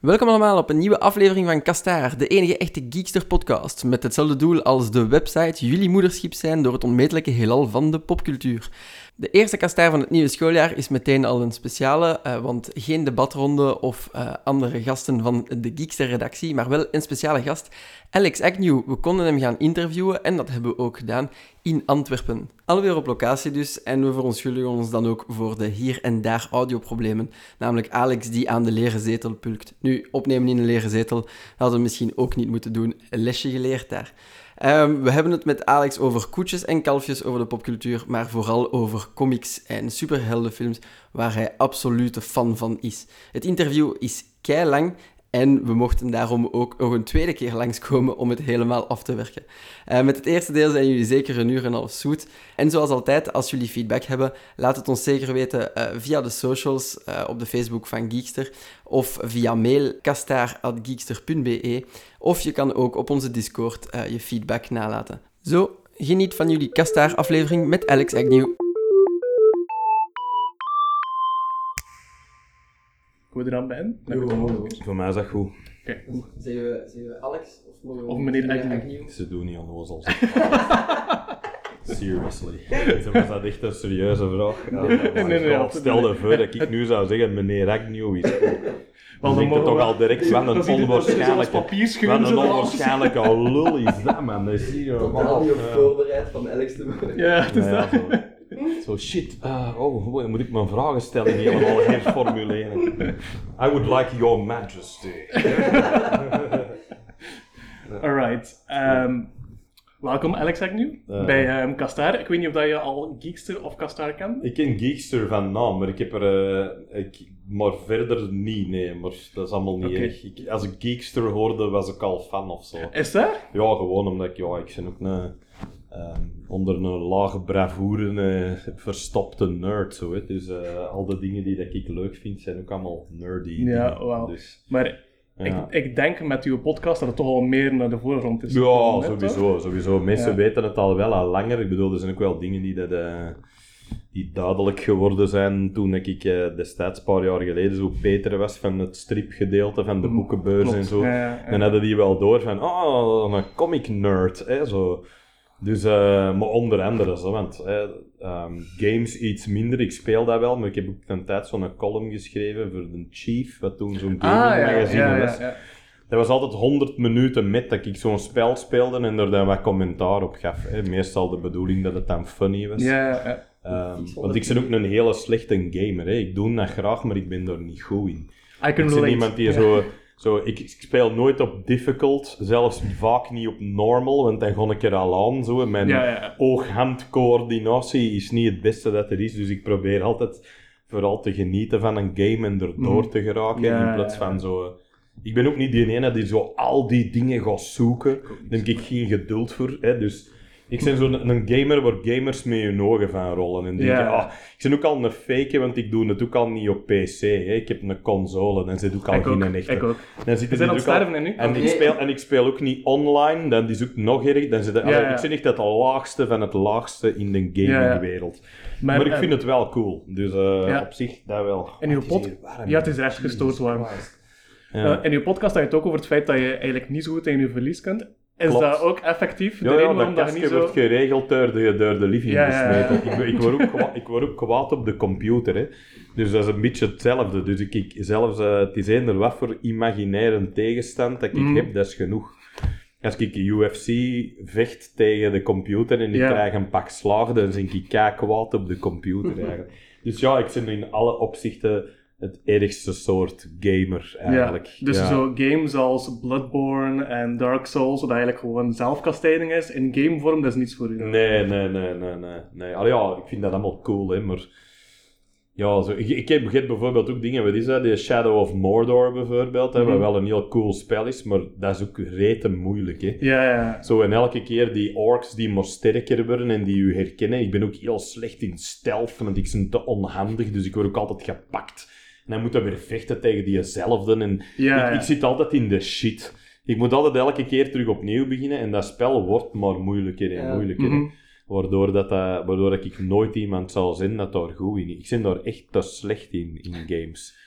Welkom allemaal op een nieuwe aflevering van Kastaar, de enige echte Geekster podcast, met hetzelfde doel als de website jullie moederschip zijn door het onmetelijke heelal van de popcultuur. De eerste kastaar van het nieuwe schooljaar is meteen al een speciale, uh, want geen debatronde of uh, andere gasten van de Geekster-redactie, maar wel een speciale gast, Alex Agnew. We konden hem gaan interviewen en dat hebben we ook gedaan in Antwerpen. Alweer op locatie dus, en we verontschuldigen ons dan ook voor de hier en daar audioproblemen, namelijk Alex die aan de leren zetel pulkt. Nu, opnemen in een leren zetel hadden we misschien ook niet moeten doen, lesje geleerd daar. Um, we hebben het met Alex over koetjes en kalfjes over de popcultuur, maar vooral over comics en superheldenfilms, waar hij absolute fan van is. Het interview is kei lang en we mochten daarom ook nog een tweede keer langskomen om het helemaal af te werken. Uh, met het eerste deel zijn jullie zeker een uur en een half zoet. En zoals altijd, als jullie feedback hebben, laat het ons zeker weten uh, via de socials uh, op de Facebook van Geekster of via mail kastaar.geekster.be of je kan ook op onze Discord je feedback nalaten. Zo, geniet van jullie Kastaar-aflevering met Alex Agnew. Hoe we er aan bij? Voor mij is dat goed. Oké. Zijn we, zijn we Alex of, mogen we Of meneer Agnew. Ze doen niet onnozel. Seriously. Ze was dat echt een serieuze vraag. Ja, Nee, nee, nee, stel je voor dat ik nu zou zeggen, meneer Agnew is Dan denk je toch we- al direct van een onwaarschijnlijke... Van een onwaarschijnlijke lul is dat, man. Dat is hier Totaal niet op voorbereid van Alex te worden. Ja, het is Ja, dat. Zo shit, uh, oh, hoe moet ik mijn vragenstelling helemaal herformuleren? I would like your majesty. Alright. ehm, welkom Alex Agnew Ja. bij ehm Kastaar. Ik weet niet of dat je al Geekster of Kastaar kent. Ik ken Geekster van naam, maar ik heb er... eh, ik, maar verder niet, nee. Maar dat is allemaal niet erg. Ik, als ik Geekster hoorde, was ik al fan of zo. Is dat? Ja, gewoon omdat ik... Ja, ik ben ook een... ehm, onder een lage bravoure eh, verstopte nerd, zo, hè. Dus eh, al de dingen die dat ik leuk vind, zijn ook allemaal nerdy Ja. Dus, Maar ja. ik, ik denk met uw podcast dat het toch al meer naar de voorgrond is. Ja, gekomen, hè, toch? sowieso, sowieso. Mensen Ja. weten het al wel al langer. Ik bedoel, er zijn ook wel dingen die, dat, eh, die duidelijk geworden zijn toen ik destijds, een paar jaar geleden, zo Peter was van het stripgedeelte van de Mm, boekenbeurs klopt. en zo. Ja. Dan hadden die wel door van, oh, een comic nerd, hè, zo. Dus, eh, maar onder andere, zo, want eh, ehm, games iets minder, ik speel dat wel, maar ik heb ook een tijd zo'n column geschreven voor de Chief, wat toen zo'n Ah, ja, gaming magazine ja, was. ja. Dat was altijd 100 minuten met dat ik zo'n spel speelde en er dan wat commentaar op gaf. Hè. Meestal de bedoeling dat het dan funny was. Ja. Ehm, want ik ben ook een hele slechte gamer. Hè. Ik doe dat graag, maar ik ben daar niet goed in. I can Ik ben iemand die zo... zo ik, ik speel nooit op difficult, zelfs vaak niet op normal, want dan ga ik er al aan. Zo. Mijn Ja, ja. oog-hand-coördinatie is niet het beste dat er is, dus ik probeer altijd vooral te genieten van een game en erdoor te geraken. Ja, in plaats van zo... Ik ben ook niet die ene die zo al die dingen gaat zoeken. Daar heb ik geen geduld voor. Hè. Dus ik ben zo'n een gamer waar gamers met hun ogen van rollen. En denken, Ja. ah, ik ben ook al een fake, want ik doe het ook al niet op PC. Hè. Ik heb een console, dan zit ook al Ik ook, geen echte. ik ook. Dan zitten We zijn aan het ook al- sterven hè, nu. en, ik speel, en ik speel ook niet online, dan is ook nog erg. Dan zit, Ja, allee, ja. Ik ben echt het laagste van het laagste in de gamingwereld. Maar, Maar, ik eh, vind het wel cool. Dus eh, Ja. op zich, dat wel. En uw Het is pot- hier warm. Ja, het is recht gestoord warm. Ja. Eh, in uw podcast had je het ook over het feit dat je eigenlijk niet zo goed in je verlies kunt. Is Klopt. dat ook effectief? De Ja, waarom dat kastje zo... wordt geregeld door de, door de living Ja, ja, ja. gesmeten. Ik, ik, word ook kwa- ik word ook kwaad op de computer. Hè. Dus dat is een beetje hetzelfde. Dus ik, ik zelfs, eh, het is eender wat voor imaginaire tegenstand dat ik Mm. heb, dat is genoeg. Als ik UFC vecht tegen de computer en ik krijg een pak slaag, dan ben ik kei kwaad op de computer eigenlijk. Dus ja, ik ben in alle opzichten het ergste soort gamer eigenlijk. Ja, dus Ja. zo games als Bloodborne en Dark Souls, wat eigenlijk gewoon zelfkastijding is, in gamevorm, dat is niets voor u. Nee, nee, nee, nee, nee. nee. Allee, ja, ik vind dat allemaal cool, hè, maar... Ja, zo, ik, ik heb, bijvoorbeeld ook dingen, wat is dat? Die Shadow of Mordor bijvoorbeeld, hè, Mhm. wat wel een heel cool spel is, maar dat is ook rete moeilijk, hè. Ja, ja. Zo, en elke keer die orks die maar sterker worden en die u herkennen. Ik ben ook heel slecht in stealth, want ik ben te onhandig, dus ik word ook altijd gepakt. En dan moet je weer vechten tegen diezelfde. En Ja, ik, ik zit altijd in de shit. Ik moet altijd elke keer terug opnieuw beginnen en dat spel wordt maar moeilijker en moeilijker. Mhm. Waardoor, dat, dat- waardoor ik nooit iemand zou zijn dat daar goed in is. Ik ben daar echt te slecht in, in games.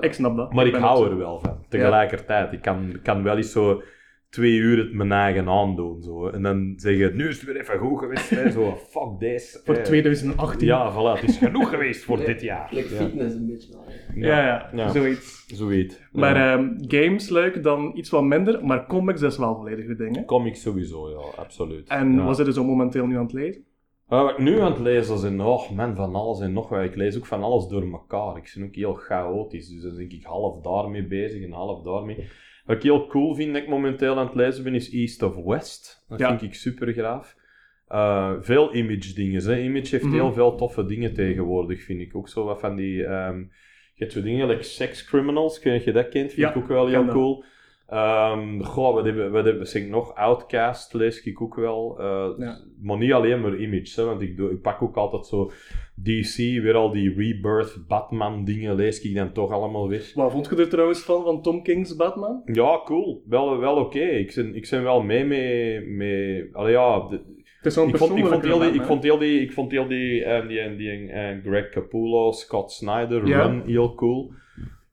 Ik snap dat. Maar ik hou er wel van. Tegelijkertijd, ik kan, kan wel eens zo twee uur het mijn eigen aandoen. Zo. En dan zeggen, nu is het weer even goed geweest. Hè. Zo, fuck this. Voor Eh, 2018. Ja, voilà, het is genoeg geweest voor dit jaar. Like Ja. fitness een beetje. ja. Ja, ja, Ja. zoiets. Zoiets. Maar ehm, games leuk, dan iets wat minder. Maar comics is wel volledig goed ding, hè? Comics sowieso, ja, absoluut. En zit er zo momenteel nu aan het lezen? Uh, wat ik nu aan het lezen is, oh man, van alles en nog wat. Ik lees ook van alles door elkaar. Ik ben ook heel chaotisch, dus dan denk ik half daarmee bezig en half daarmee. Wat ik heel cool vind dat ik momenteel aan het lezen ben, is East of West. Dat Ja. vind ik super graaf. Uh, veel image dingen. Hè. Image heeft Mhm. heel veel toffe dingen tegenwoordig, vind ik. Ook zo wat van die... ehm, je hebt zo dingen like Sex Criminals, of je dat kent, vind Ja, ik ook wel heel cool. Ehm goh, wat hebben, wat hebben ik nog? Outcast lees ik ook wel. Eh, Ja. Maar niet alleen maar image, hè, want ik, doe, ik pak ook altijd zo DC, weer al die Rebirth, Batman dingen lees ik dan toch allemaal weer. Wat vond je er trouwens van, van Tom King's Batman? Ja, cool. Wel, wel oké. Ik, ben, ik ben wel mee met... met allee, ja, de- Het is ik, vond, ik, vond heel die, ik vond heel die, ik vond heel die, die, die eh, Greg Capullo, Scott Snyder run heel cool.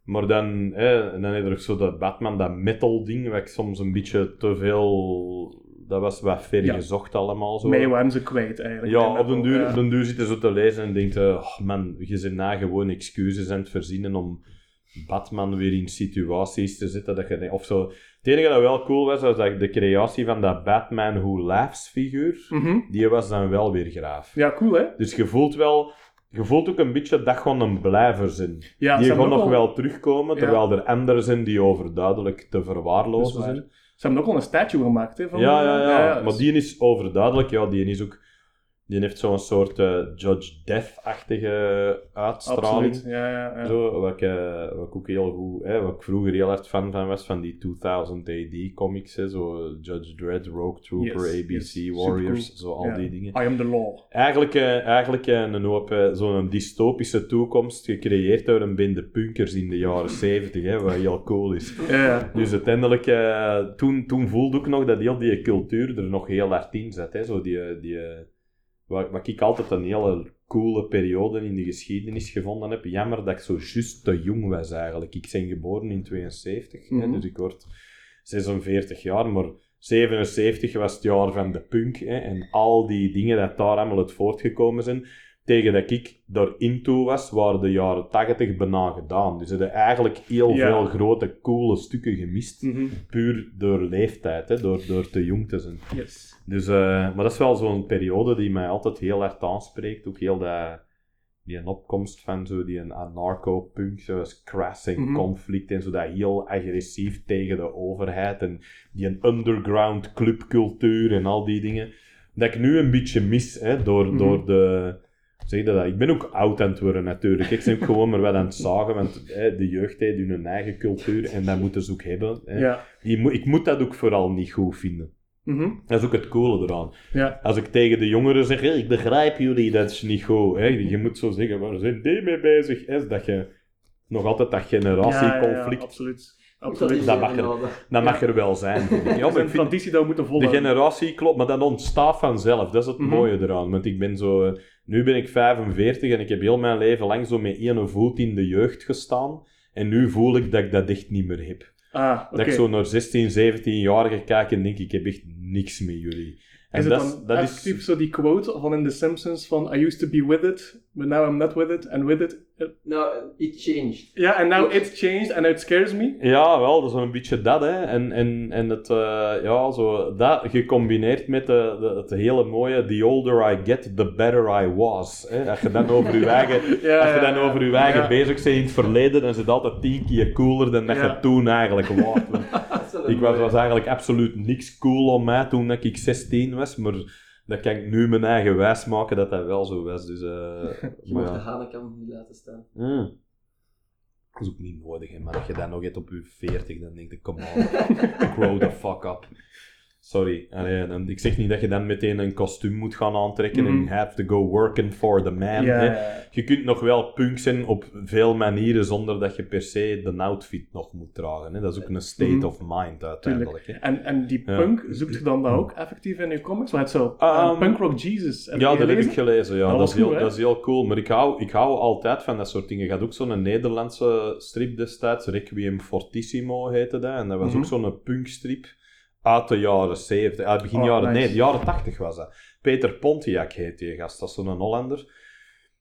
Maar dan, eh, en dan heb je ook zo dat Batman, dat metal ding, wat ik soms een beetje te veel... Dat was wat ver Ja. gezocht allemaal zo. Mij waren ze kwijt eigenlijk. Ja, En op den duur, ja. op den duur zitten zo te lezen en denkt, eh, oh man, je zit na gewoon excuses aan het verzinnen om Batman weer in situaties te zetten dat je of zo. Het enige dat wel cool was, was dat de creatie van dat Batman Who Laughs figuur, Mhm. die was dan wel weer graaf. Ja, cool hè? Dus je voelt wel, je voelt ook een beetje dat gewoon een blijver zijn. Ja, die gewoon nog al- wel terugkomen, Ja. terwijl er anderen zijn die overduidelijk te verwaarlozen zijn. Ze hebben ook al een statue gemaakt hè? Van, Ja, ja, ja. dus- Maar die is overduidelijk, ja, die is ook... Die heeft zo'n soort eh, Judge Death-achtige uitstraling. Absoluut. Ja, ja, ja. Zo, wat, ik, eh, wat ik ook heel goed... Hè, wat ik vroeger heel hard fan van was, van die 2000 AD comics. Hè, zo Judge Dredd, Rogue Trooper, Yes, ABC, yes. Warriors, zo al die dingen. I am the law. Eigenlijk, eh, eigenlijk een hoop zo'n dystopische toekomst gecreëerd door een bende punkers in de jaren 70, hè, wat heel cool is. Dus uiteindelijk, toen, toen voelde ik nog dat heel die cultuur er nog heel hard in zat. Hè? Zo die, die, wat, wat ik altijd een hele coole periode in de geschiedenis gevonden heb. Jammer dat ik zo juist te jong was eigenlijk. Ik ben geboren in 72, hè, Mhm. dus ik word 46 jaar, maar 77 was het jaar van de punk. Hè, en al die dingen dat daar allemaal uit voortgekomen zijn. Tegen dat ik daarin toe was, waren de jaren 80 bijna gedaan. Dus ze hadden eigenlijk heel Ja. veel grote, coole stukken gemist Mhm. puur door leeftijd, hè, door, door te jong te zijn. Yes. Dus, eh, maar dat is wel zo'n periode die mij altijd heel hard aanspreekt. Ook heel dat, die een opkomst van zo die een anarcho-punk, zoals crass en Mhm. conflict en zo, dat heel agressief tegen de overheid en die een underground clubcultuur en al die dingen. Dat ik nu een beetje mis, hè, door, Mhm. door de... Zeg je dat? Ik ben ook oud aan het worden natuurlijk. Ik ben ook gewoon maar wat aan het zagen, want hè, de jeugd heeft hun eigen cultuur en dat moeten ze ook hebben. Hè. Ja. Je moet- ik moet dat ook vooral niet goed vinden. Mhm. Dat is ook het coole eraan. Ja. Als ik tegen de jongeren zeg, "Hé, ik begrijp jullie, dat is niet goed. Hè? Je moet zo zeggen, waar zijn die mee bezig? Is dat je nog altijd dat Ja, ja, generatieconflict, ja, absoluut. Dat Absoluut. Dat eh, mag er- dat mag er wel zijn. Ja, maar ik traditie dat we moeten de volgen. generatie klopt, maar dat ontstaat vanzelf. Dat is het Mhm. mooie eraan. Want ik ben zo... Nu ben ik 45 en ik heb heel mijn leven lang zo met één voet in de jeugd gestaan. En nu voel ik dat ik dat echt niet meer heb. Ah. Dat ik zo naar 16, 17-jarigen kijk en denk, ik heb echt niks met jullie. En Is het dat, dan is- dat is... zo die quote van in The Simpsons van I used to be with it, but now I'm not with it, and with it... Nou, it changed. Ja, and now it's changed and it scares me. Ja, wel, dat is wel een beetje dat, hè. En, en, en het, eh, ja, zo, dat gecombineerd met de, de, het hele mooie The older I get, the better I was. Hè. Als je dan over je eigen, Ja, als je dan ja. over je eigen Ja. bezig bent in het verleden, dan is het altijd tien keer cooler dan dat Ja. je toen eigenlijk was. Ik was, was eigenlijk absoluut niks cool om mij toen dat ik 16 was, maar dat kan ik nu mijn eigen wijs maken dat dat wel zo was. Dus, eh, Je maar mag de hanenkam niet laten staan. Mm. Dat is ook niet nodig, hè. maar als je dat nog hebt op je 40, dan denk ik, come on, grow the fuck up. Sorry. Allee, en ik zeg niet dat je dan meteen een kostuum moet gaan aantrekken Mhm. en have to go working for the man. Hè. Je kunt nog wel punk zijn op veel manieren zonder dat je per se de outfit nog moet dragen. Hè. Dat is ook een state Mhm. of mind uiteindelijk. Hè. En, en die Ja. punk, zoekt je dan dat ook effectief in je comics? Want het zo, Um, uh, Punk Rock Jesus. Heb Ja, dat heb ik gelezen? Ja. Dat is heel, goed, dat is heel cool. Maar ik hou, ik hou altijd van dat soort dingen. Je had ook zo'n Nederlandse strip destijds. Requiem Fortissimo heette dat. En dat was Mhm. ook zo'n punkstrip uit de jaren 70. Uit begin Oh, jaren... nice. Nee, de jaren 80 was dat. Peter Pontiac heet die gast. Dat is zo'n Hollander.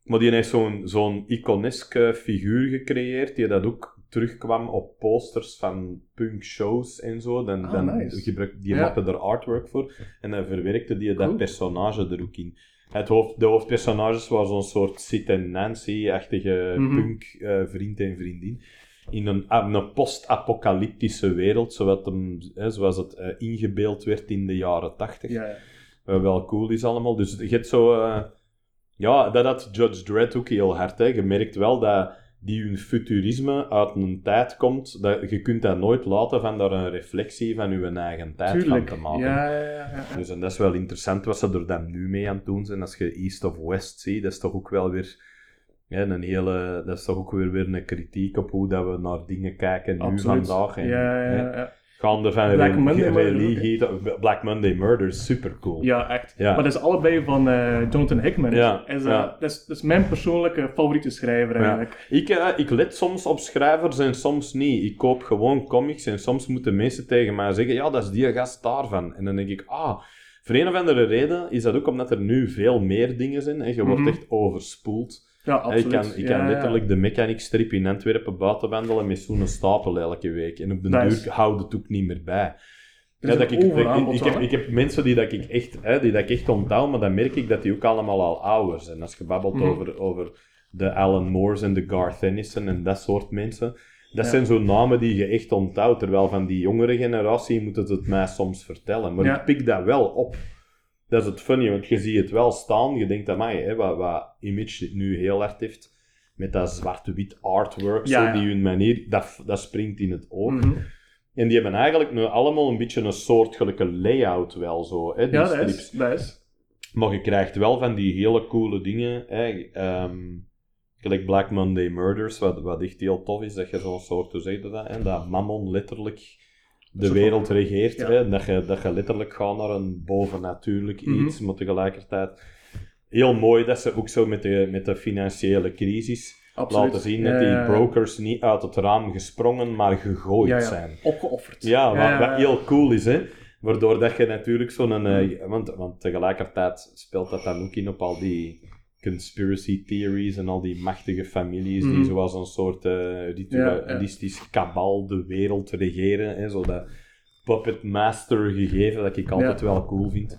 Maar die heeft zo'n zo'n iconeske figuur gecreëerd. Die dat ook terugkwam op posters van punkshows en zo. Dan, Ah, dan nice. gebruik, die Ja. maakte er artwork voor. En dan verwerkte die dat personage er ook in. Het hoofd, de hoofdpersonages waren zo'n soort Sid en Nancy-achtige Mhm. punk eh, vriend en vriendin. In een, een post-apocalyptische wereld, zoals, hem, hè, zoals het eh, ingebeeld werd in de jaren tachtig. Ja, ja. Wat wel cool is allemaal. Dus je hebt zo... eh, ja, dat had Judge Dredd ook heel hard. Hè. Je merkt wel dat die hun futurisme uit een tijd komt. Dat, je kunt dat nooit laten van daar een reflectie van je eigen tijd Tuurlijk. van te maken. Ja, ja, ja. Dus en dat is wel interessant wat ze er dan nu mee aan het doen zijn. Als je East of West ziet, dat is toch ook wel weer een hele, dat is toch ook weer, weer een kritiek op hoe dat we naar dingen kijken nu Absoluut. vandaag. En, ja, ja, ja. Gaande van Black Monday Murder religie. Black Monday Murder is super cool. Ja, echt. Maar dat is allebei van eh, Jonathan Hickman. Ja, Is, eh, ja. dat, is, dat is mijn persoonlijke favoriete schrijver eigenlijk. Ik, eh, ik let soms op schrijvers en soms niet. Ik koop gewoon comics en soms moeten mensen tegen mij zeggen: Ja, dat is die gast daarvan. En dan denk ik: Ah, voor een of andere reden is dat ook omdat er nu veel meer dingen zijn en je wordt Mhm. echt overspoeld. Ja, ik kan, ik Ja, kan ja. letterlijk de mechanic strip in Antwerpen buiten wandelen met zo'n stapel elke week. En op de duur houdt het ook niet meer bij. Ja, dat ik, ik, heb, ik heb mensen die, dat ik, echt, hè, die dat ik echt onthoud, maar dan merk ik dat die ook allemaal al ouder zijn. Als je babbelt Mhm. over, over de Alan Moores en de Garth Tennyson en dat soort mensen. Dat Ja. zijn zo'n namen die je echt onthoudt. Terwijl van die jongere generatie moet het het mij soms vertellen. Maar Ja. ik pik dat wel op. Dat is het funny, want je ziet het wel staan. Je denkt, amai, hè, wat, wat Image dit nu heel hard heeft, met dat zwart-wit artwork, Ja, zo, die hun manier, dat, dat springt in het oog. Mhm. En die hebben eigenlijk nu allemaal een beetje een soortgelijke layout wel zo, hè, die Ja, dat is, dat is. Maar je krijgt wel van die hele coole dingen, hè, ehm, gelijk Black Monday Murders, wat, wat echt heel tof is, dat je zo'n soort, hoe zeg je dat, hè, dat Mammon letterlijk de wereld regeert, ja. hè, dat, je, dat je letterlijk gaat naar een bovennatuurlijk Mhm. iets, maar tegelijkertijd heel mooi dat ze ook zo met de, met de financiële crisis Absoluut. laten zien dat die ja. brokers niet uit het raam gesprongen, maar gegooid Ja, ja. zijn. Opgeofferd. Ja, wat, heel cool is, hè. Waardoor dat je natuurlijk zo'n... eh, want, want tegelijkertijd speelt dat dan ook in op al die conspiracy theories en al die machtige families die Mhm. zoals een soort eh ritualistisch kabal de wereld regeren. Hè, zo dat puppet master gegeven dat ik altijd wel cool vind.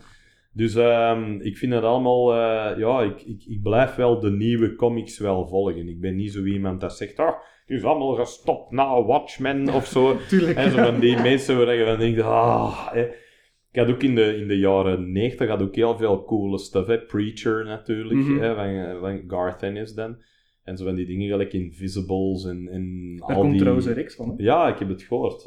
Dus ehm, ik vind het allemaal... eh, ja, ik, ik, ik blijf wel de nieuwe comics wel volgen. Ik ben niet zo iemand dat zegt... Ah, het is allemaal gestopt na Watchmen of zo. En zo van die mensen waar je van denkt, ah, hè. Ik had ook in de, in de jaren 90 had ook heel veel coole stuff, hè. Preacher natuurlijk, Mhm. hè, van, van Garth Ennis dan. En zo van die dingen gelijk Invisibles en, en Daar al komt die... trouwens een reeks van. Hè? Ja, ik heb het gehoord.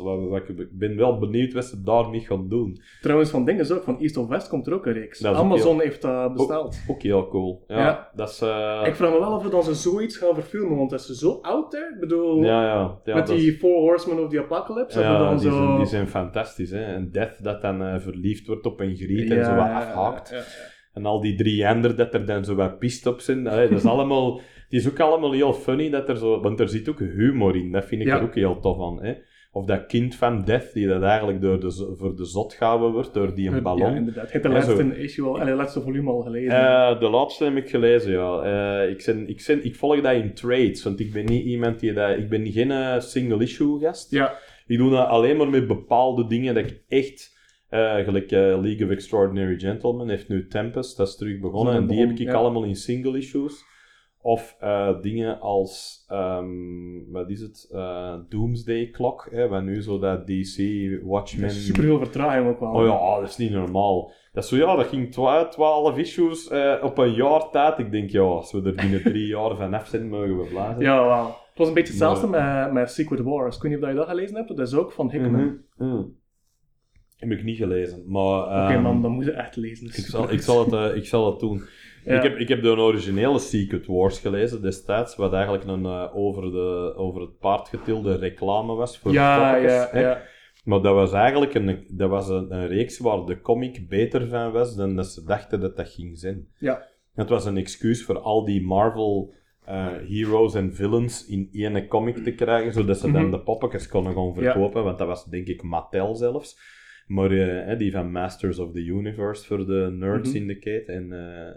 Ik ben wel benieuwd wat ze daarmee gaan doen. Trouwens, van dingen ook. Van East of West komt er ook een reeks. Ook Amazon heeft dat besteld. Ook heel cool. Ja, Ja. dat is... eh, Ik vraag me wel of we dan ze zoiets gaan verfilmen, want dat is zo oud, hè? Ik bedoel, ja, ja. ja met dat is- die Four Horsemen of the Apocalypse Ja, dan die, zo... zijn, die zijn fantastisch. Hè? En Death dat dan eh, verliefd wordt op een griet en zo wat afhaakt. En al die drie dat er dan zo wat pist op zijn. Allee, dat is allemaal... Het is ook allemaal heel funny dat er zo... Want er zit ook humor in. Dat vind ik Ja. er ook heel tof aan. Hè? Of dat kind van Death, die dat eigenlijk door de, voor de zot gehouden wordt, door die een ballon. Ja, inderdaad. Heb de laatste issue al, de laatste volume al gelezen. Eh, de laatste heb ik gelezen, ja. Eh, ik, zijn, ik, zijn, ik volg dat in trades, want ik ben niet iemand die dat... Ik ben geen eh, single-issue gast. ja, Ik doe dat alleen maar met bepaalde dingen dat ik echt... gelijk League of Extraordinary Gentlemen heeft nu Tempest, dat is terug begonnen. En die heb ik ja. allemaal in single issues. Of eh, dingen als, ehm, wat is het, Eh, Doomsday Clock, hè, wat nu zo dat DC Watchmen... super veel vertraging ook wel. Oh ja, dat is niet normaal. Dat is zo, ja, dat ging 12 issues eh, op een jaar tijd. Ik denk, ja, als we er binnen drie jaar vanaf zijn, mogen we blazen. Ja, wauw. Het was een beetje hetzelfde met, met Secret Wars. Ik weet niet of je dat gelezen hebt, dat is ook van Hickman. Mhm, mhm. Heb ik niet gelezen, maar... Oké ehm, man, dan moet je echt lezen. ik, zal, ik, zal het, eh, ik zal het doen. Ja. Ik, heb, ik heb de originele Secret Wars gelezen destijds, wat eigenlijk een eh, over, de, over het paard getilde reclame was voor Ja, toppers, ja, ja. Maar dat was eigenlijk een, dat was een, een reeks waar de comic beter van was dan dat ze dachten dat dat ging zijn. Ja. Het was een excuus voor al die Marvel eh, heroes en villains in één comic te krijgen, zodat ze dan Mhm. de poppetjes konden gaan verkopen, want dat was denk ik Mattel zelfs. Maar eh, die van Masters of the Universe voor de Nerd Mhm. Syndicate en eh,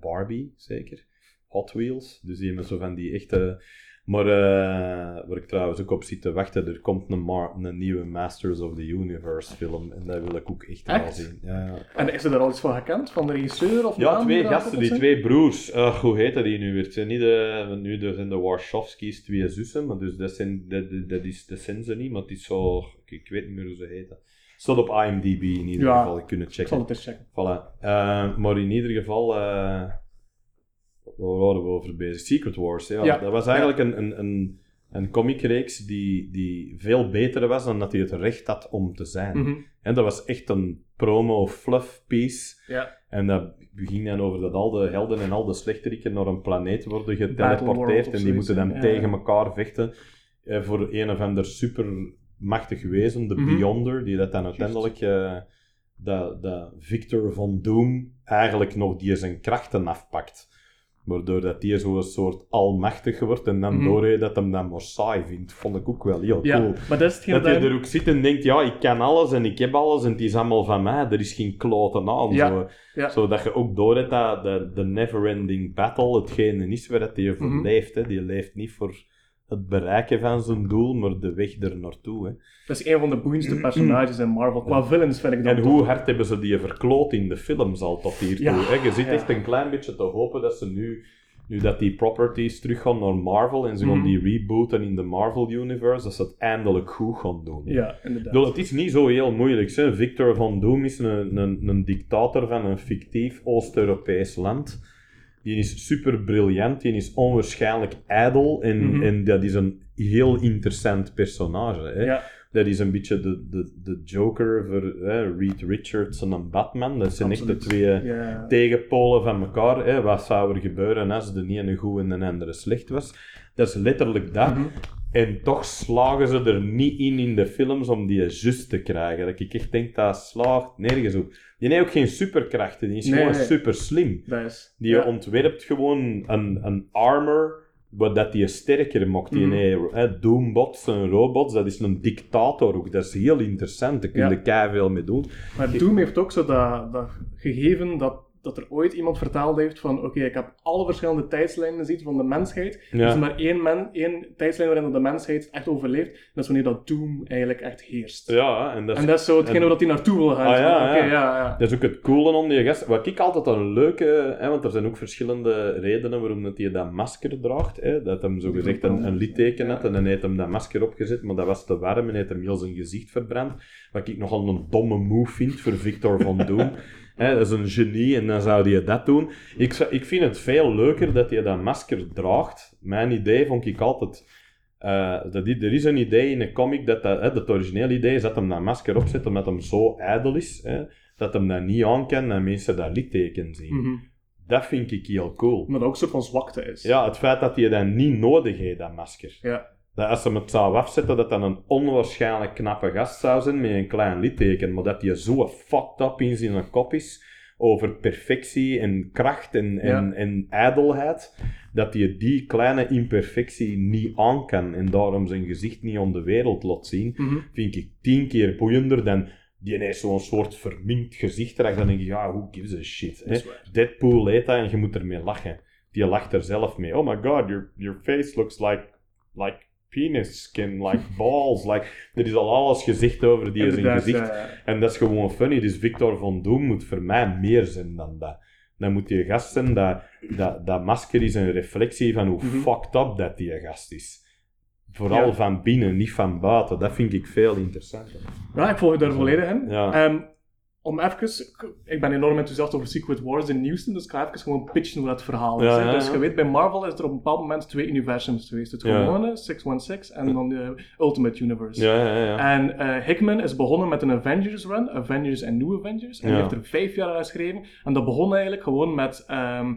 Barbie zeker. Hot Wheels, dus die hebben zo van die echte... Maar eh, waar ik trouwens ook op zit te wachten, er komt een, een nieuwe Masters of the Universe film en dat wil ik ook echt, wel zien. Ja. En is er daar al iets van gekend? Van de regisseur of Ja, twee gasten, die twee broers. Uh, hoe heette die nu weer? Het zijn niet de, nu de, zijn de Warshawski's twee zussen, maar dus dat, zijn, dat, dat, dat is, dat zijn ze niet, maar het is zo... Ik, ik weet niet meer hoe ze heten. Staat op IMDb in ieder Ja, geval, kunt het Ik zal checken. het eens checken. Voilà. Eh, maar in ieder geval... eh waar waren we over bezig? Secret Wars, ja. Ja. Dat was eigenlijk een, een, een, een comicreeks die, die veel beter was dan dat hij het recht had om te zijn. Mhm. En dat was echt een promo-fluff piece. Ja. En dat ging dan over dat al de helden en al de slechteriken naar een planeet worden geteleporteerd. En die moeten dan tegen elkaar vechten eh, voor een of ander supermachtig wezen, de Mhm. Beyonder, die dat dan uiteindelijk, eh, dat, dat Victor van Doom, eigenlijk nog die zijn krachten afpakt. Waardoor dat die zo'n soort almachtig wordt en dan Mhm. door je dat hem dan maar saai vindt. Vond ik ook wel heel Ja, cool. maar dat is Dat hij- er ook zit en denkt, ja, ik kan alles en ik heb alles en het is allemaal van mij. Er is geen kloten aan. Ja, Zo. ja. Zodat je ook door dat de, de never-ending battle hetgene is waar dat je voor Mhm. leeft. Hè. Die leeft niet voor het bereiken van zijn doel, maar de weg er naartoe. Hè. Dat is een van de boeiendste personages in Marvel. Qua villains vind ik dat En hoe hard hebben ze die verkloot in de films al tot hiertoe? Ja, hè? Je zit echt een klein beetje te hopen dat ze nu, nu dat die properties teruggaan naar Marvel en ze gaan Mhm. die rebooten in de Marvel Universe, dat ze het eindelijk goed gaan doen. Ja, inderdaad. het is niet zo heel moeilijk. Hè? Victor van Doom is een, een, een dictator van een fictief Oost-Europees land. Die is super briljant, die is onwaarschijnlijk ijdel en, Mhm. en dat is een heel interessant personage. Hè? Ja, Dat is een beetje de, de, de Joker voor hè, Reed Richards en een Dat zijn echt de twee Ja. tegenpolen van elkaar. Hè? Wat zou er gebeuren als de ene goed en de andere slecht was? Dat is letterlijk dat. Mhm. En toch slagen ze er niet in in de films om die juist te krijgen. Dat ik echt denk, dat slaagt nergens op. Die heeft ook geen superkrachten, die is Nee, gewoon nee. super slim. Is... Die ja. ontwerpt gewoon een, een armor wat dat die sterker maakt. Die hè, Doombots en robots, dat is een dictator ook. Dat is heel interessant, daar kun je Ja. keiveel mee doen. Maar Doom heeft ook zo dat, dat gegeven dat, dat er ooit iemand verteld heeft van oké, ik heb alle verschillende tijdslijnen ziet van de mensheid. Ja. Er is maar één, men, één tijdslijn waarin de mensheid echt overleeft. En dat is wanneer dat Doom eigenlijk echt heerst. Ja, en dat is En dat is zo hetgene en- waar hij naartoe wil gaan. Ah, ja, van, ja. ja, ja. Dat is ook het coole om die gast. Wat ik altijd een leuke, hè, want er zijn ook verschillende redenen waarom dat hij dat masker draagt. Hè, dat hem zo gezegd een, een litteken had en dan heeft hem dat masker opgezet, maar dat was te warm en heeft hem heel zijn gezicht verbrand. Wat ik nogal een domme move vind voor Victor van Doom. Hè, dat is een genie en dan zou hij dat doen. Ik, ik vind het veel leuker dat hij dat masker draagt. Mijn idee vond ik altijd. eh, dat die- er is een idee in een comic dat, dat hè, het originele idee is dat hem dat masker opzet omdat hem zo ijdel is. Hè, dat hem dat niet aan kan en mensen dat litteken zien. Mhm. Dat vind ik heel cool. Maar dat ook een soort van zwakte is. Ja, het feit dat hij dat niet nodig heeft, dat masker. Ja. Dat als ze het zou afzetten, dat dan een onwaarschijnlijk knappe gast zou zijn met een klein litteken. Maar dat hij zo fucked up in zijn kop is over perfectie en kracht en, en, Ja. en ijdelheid, dat hij die kleine imperfectie niet aan kan en daarom zijn gezicht niet aan de wereld laat zien, Mhm. vind ik tien keer boeiender dan die heeft zo'n soort verminkt gezicht erachter. Dan denk je, ja, who gives a shit. Hè? Deadpool heet dat en je moet ermee lachen. Die lacht er zelf mee. Oh my god, your, your face looks like, like penis skin, like balls. Like, er is al alles gezegd over die zijn gezicht. ja, ja. En dat is gewoon funny. Dus Victor van Doom moet voor mij meer zijn dan dat. Dan moet die gast zijn, dat, dat, dat masker is een reflectie van hoe Mhm. fucked up dat die gast is. Vooral Ja. van binnen, niet van buiten. Dat vind ik veel interessanter. Ja, ik volg je daar volledig in. Ja. Om even, ik ben enorm enthousiast over Secret Wars in Houston, dus ik ga even gewoon pitchen hoe dat verhaal is. Ja, hè. ja, Dus je weet, bij Marvel is er op een bepaald moment twee universums geweest. Het gewone, 616, en dan de Ultimate Universe. Ja, ja, ja. En eh, Hickman is begonnen met een Avengers run, Avengers en New Avengers. En die heeft er vijf jaar aan geschreven. En dat begon eigenlijk gewoon met ehm,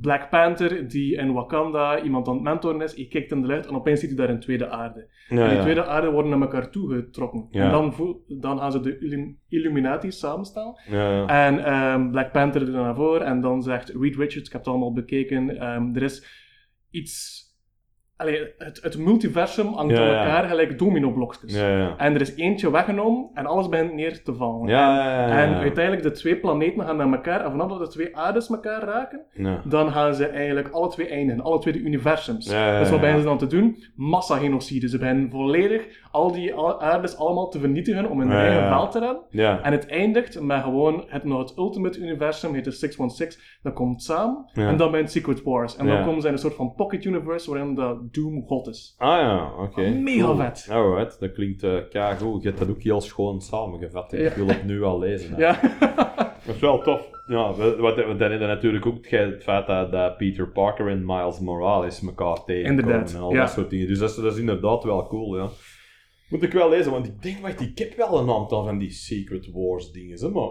Black Panther, die in Wakanda iemand aan het mentoren is. Hij kijkt in de lucht en opeens ziet hij daar een tweede aarde. ja, en die ja. tweede aarde worden naar elkaar toegetrokken. Ja. En dan, voel- dan gaan ze de Illum- Illuminati samenstaan. En ehm, Black Panther er naar voren. En dan zegt Reed Richards, ik heb het allemaal bekeken, ehm, er is iets... Allee, het, het multiversum hangt Ja, aan ja. elkaar gelijk domino-blokjes. Ja. En er is eentje weggenomen en alles begint neer te vallen. En uiteindelijk de twee planeten gaan naar elkaar. En vanaf dat de twee aardes elkaar raken, dan gaan ze eigenlijk alle twee eindigen. Alle twee de universums. Dus wat beginnen ze dan te doen? Massagenocide. Ze beginnen volledig al die aardes allemaal te vernietigen om hun eigen veld te redden. En het eindigt met gewoon het, nou, het ultimate universum, heet de 616. Dat komt samen. En dan bij Secret Wars. En dan komen ze in een soort van pocket universe waarin dat Doom God is. Ah ja, oké. Mega Cool. vet. Alright, dat klinkt uh, goed. Je hebt dat ook heel schoon samengevat. Ik wil het nu al lezen. Ja. Dat is wel tof. Ja, wat, wat dan natuurlijk ook het het feit dat, dat Peter Parker en Miles Morales elkaar tegenkomen Inderdaad, en al ja. dat soort dingen. Dus dat is, dat is inderdaad wel cool, ja. Moet ik wel lezen, want ik denk, wacht, ik heb wel een aantal van die Secret Wars dingen, hè, maar...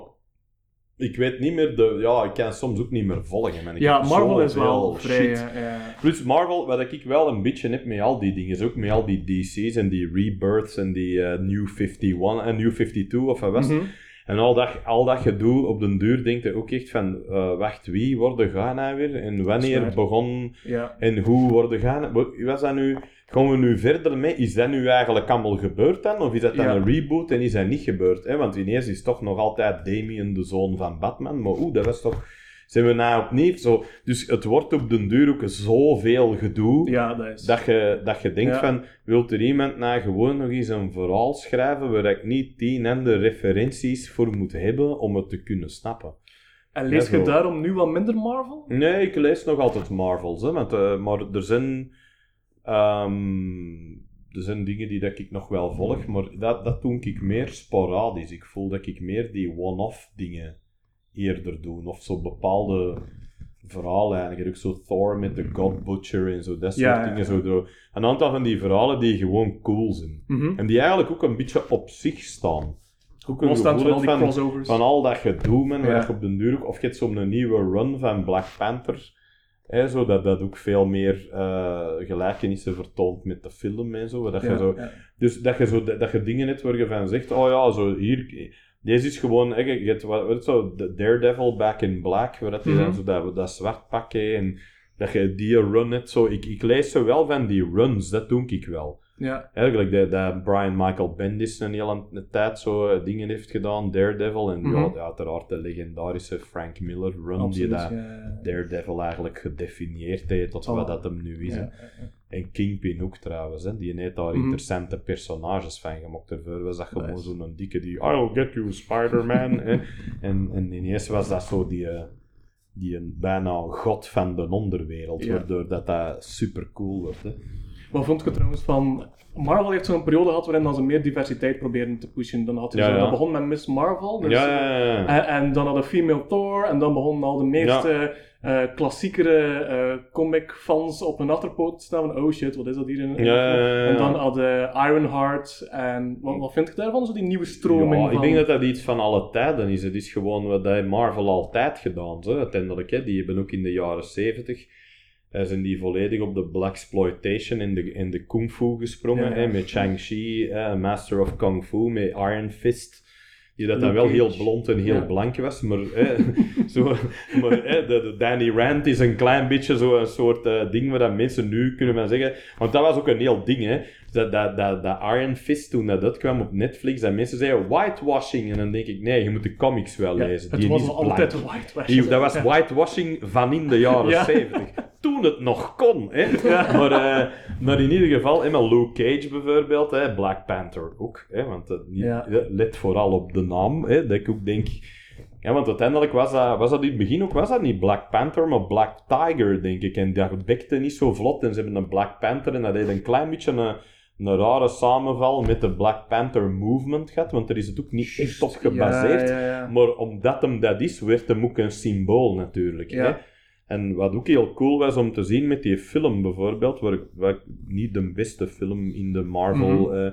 Ik weet niet meer de... Ja, ik kan soms ook niet meer volgen, man. Ik ja, Marvel is wel vrij... shit. eh, ja. Plus Marvel, wat ik wel een beetje heb met al die dingen, is ook met al die DC's en die Rebirths en die eh, New 51 en New 52 of wat was het. Mhm. En al dat, al dat gedoe op den duur denkt je ook echt van, eh, wacht, wie worden gaan nou weer? En wanneer begon ja. en hoe worden gaan? Wa- Was dat nu, gaan we nu verder mee? Is dat nu eigenlijk allemaal gebeurd dan? Of is dat dan Ja. een reboot en is dat niet gebeurd? Hè? Want ineens is toch nog altijd Damien de zoon van Batman. Maar oeh, dat was toch... Zijn we nou opnieuw zo... Dus het wordt op den duur ook zoveel gedoe... Ja, dat is... Dat je, dat je denkt Ja. van, wilt er iemand nou gewoon nog eens een verhaal schrijven waar ik niet tien andere referenties voor moet hebben om het te kunnen snappen? En lees Ja, je daarom nu wat minder Marvel? Nee, ik lees nog altijd Marvels, hè, want, eh, maar er zijn, ehm, er zijn dingen die dat ik nog wel volg, maar dat, dat doe ik meer sporadisch. Ik voel dat ik meer die one-off dingen eerder doe, of zo bepaalde verhaallijnen. Ook zo Thor met de God Butcher en zo, dat soort Ja, dingen. ja. Zo, een aantal van die verhalen die gewoon cool zijn. Mhm. En die eigenlijk ook een beetje op zich staan. Ook een van al die crossovers. van al dat gedoe, man, Ja. dat op de duur of je hebt zo'n nieuwe run van Black Panther, hè, zo, dat dat ook veel meer eh, gelijkenissen vertoont met de film en zo. Dat je zo dus dat je, zo, dat je dingen hebt waar je van zegt, oh ja, zo hier, deze is gewoon, hè, je hebt wat, wat zo, de Daredevil Back in Black, waar dat, die dan Mhm. zo dat, dat zwart pak heeft en dat je die run hebt, zo, ik, ik lees zo wel van die runs, dat doe ik wel. Ja. Eigenlijk dat, dat Brian Michael Bendis een hele tijd zo eh, dingen heeft gedaan, Daredevil, en ja, Mhm. uiteraard de legendarische Frank Miller run, die dat ja. Daredevil eigenlijk gedefinieerd heeft tot Oh. wat dat hem nu is. En Kingpin ook trouwens, hè. die heeft daar Mhm. interessante personages van gemaakt. Ervoor was dat gewoon Nice. zo'n dikke die, I'll get you Spider-Man. en, en ineens was dat zo die, eh, die een bijna god van de onderwereld, Ja. waardoor dat, dat super cool wordt. Hè. Wat vond je trouwens van... Marvel heeft zo'n periode gehad waarin ze meer diversiteit probeerden te pushen. Dan had je Ja, zo, ja. dat begon met Miss Marvel. dus- ja, ja. En, en dan hadden Female Thor, en dan begonnen al de meeste eh, klassiekere eh, comic-fans op hun achterpoot te staan van oh shit, wat is dat hier? in- in- Ja, ja, ja, ja. En dan hadden Ironheart, en wat, wat vind je daarvan? Zo die nieuwe stroming van... ik denk dat dat iets van alle tijden is. Het is gewoon wat Marvel altijd gedaan heeft, uiteindelijk. Hè. Die hebben ook in de jaren 70 eh, zijn die volledig op de blaxploitation in de, in de kung fu gesprongen. Ja. Hè, met Shang-Chi, eh, Master of Kung Fu, met Iron Fist. Die dat dan wel heel blond en heel Ja. blank was, maar, hè, zo, maar hè, de, de Danny Rand is een klein beetje zo'n soort eh, ding waar dat mensen nu kunnen van zeggen. Want dat was ook een heel ding, hè. Dat, dat, dat, dat Iron Fist, toen dat, dat kwam op Netflix, dat mensen zeiden whitewashing. En dan denk ik, nee, je moet de comics wel Ja, lezen. het Die was wel blank. altijd whitewash. Die- dat was whitewashing van in de jaren Ja. 70. Toen het nog kon. Hè? Ja. Maar, eh, maar in ieder geval, met Luke Cage bijvoorbeeld, hè, Black Panther ook. Hè, want eh, niet, Ja. hè, let vooral op de naam. Hè, dat ik ook denk. Ja, want uiteindelijk was dat, was dat in het begin ook was dat niet Black Panther, maar Black Tiger, denk ik. En dat bekte niet zo vlot. En ze hebben een Black Panther en dat deed een klein beetje een, een rare samenval met de Black Panther movement gehad, want er is het ook niet echt op gebaseerd. Ja. Maar omdat hem dat is, werd hem ook een symbool natuurlijk. Hè? En wat ook heel cool was om te zien met die film bijvoorbeeld, waar ik, waar niet de beste film in de Marvel... Mhm. eh,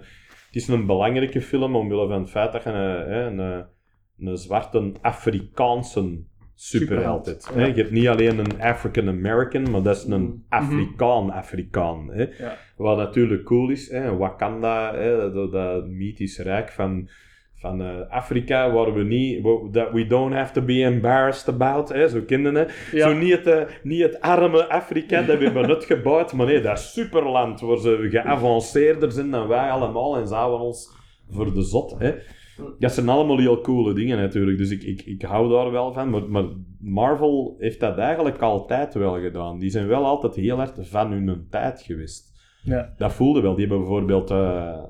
het is een belangrijke film omwille van het feit dat je een, een, een zwarte Afrikaanse superheld hebt. ja. Je hebt niet alleen een African American, maar dat is een Mhm. Afrikaan-Afrikaan. Ja. Wat natuurlijk cool is, hè, Wakanda, hè, dat, dat mythisch rijk van, van eh, Afrika, waar we niet, that we don't have to be embarrassed about, hè, zo. Ja. Zo niet het, eh, niet het arme Afrika dat we hebben uitgebouwd, maar nee, dat superland waar ze geavanceerder zijn dan wij allemaal en zouden ons voor de zot. Hè. Dat zijn allemaal heel coole dingen natuurlijk, dus ik, ik, ik hou daar wel van. Maar, maar Marvel heeft dat eigenlijk altijd wel gedaan. Die zijn wel altijd heel hard van hun tijd geweest. Ja. Dat voelde wel. Die hebben bijvoorbeeld, eh,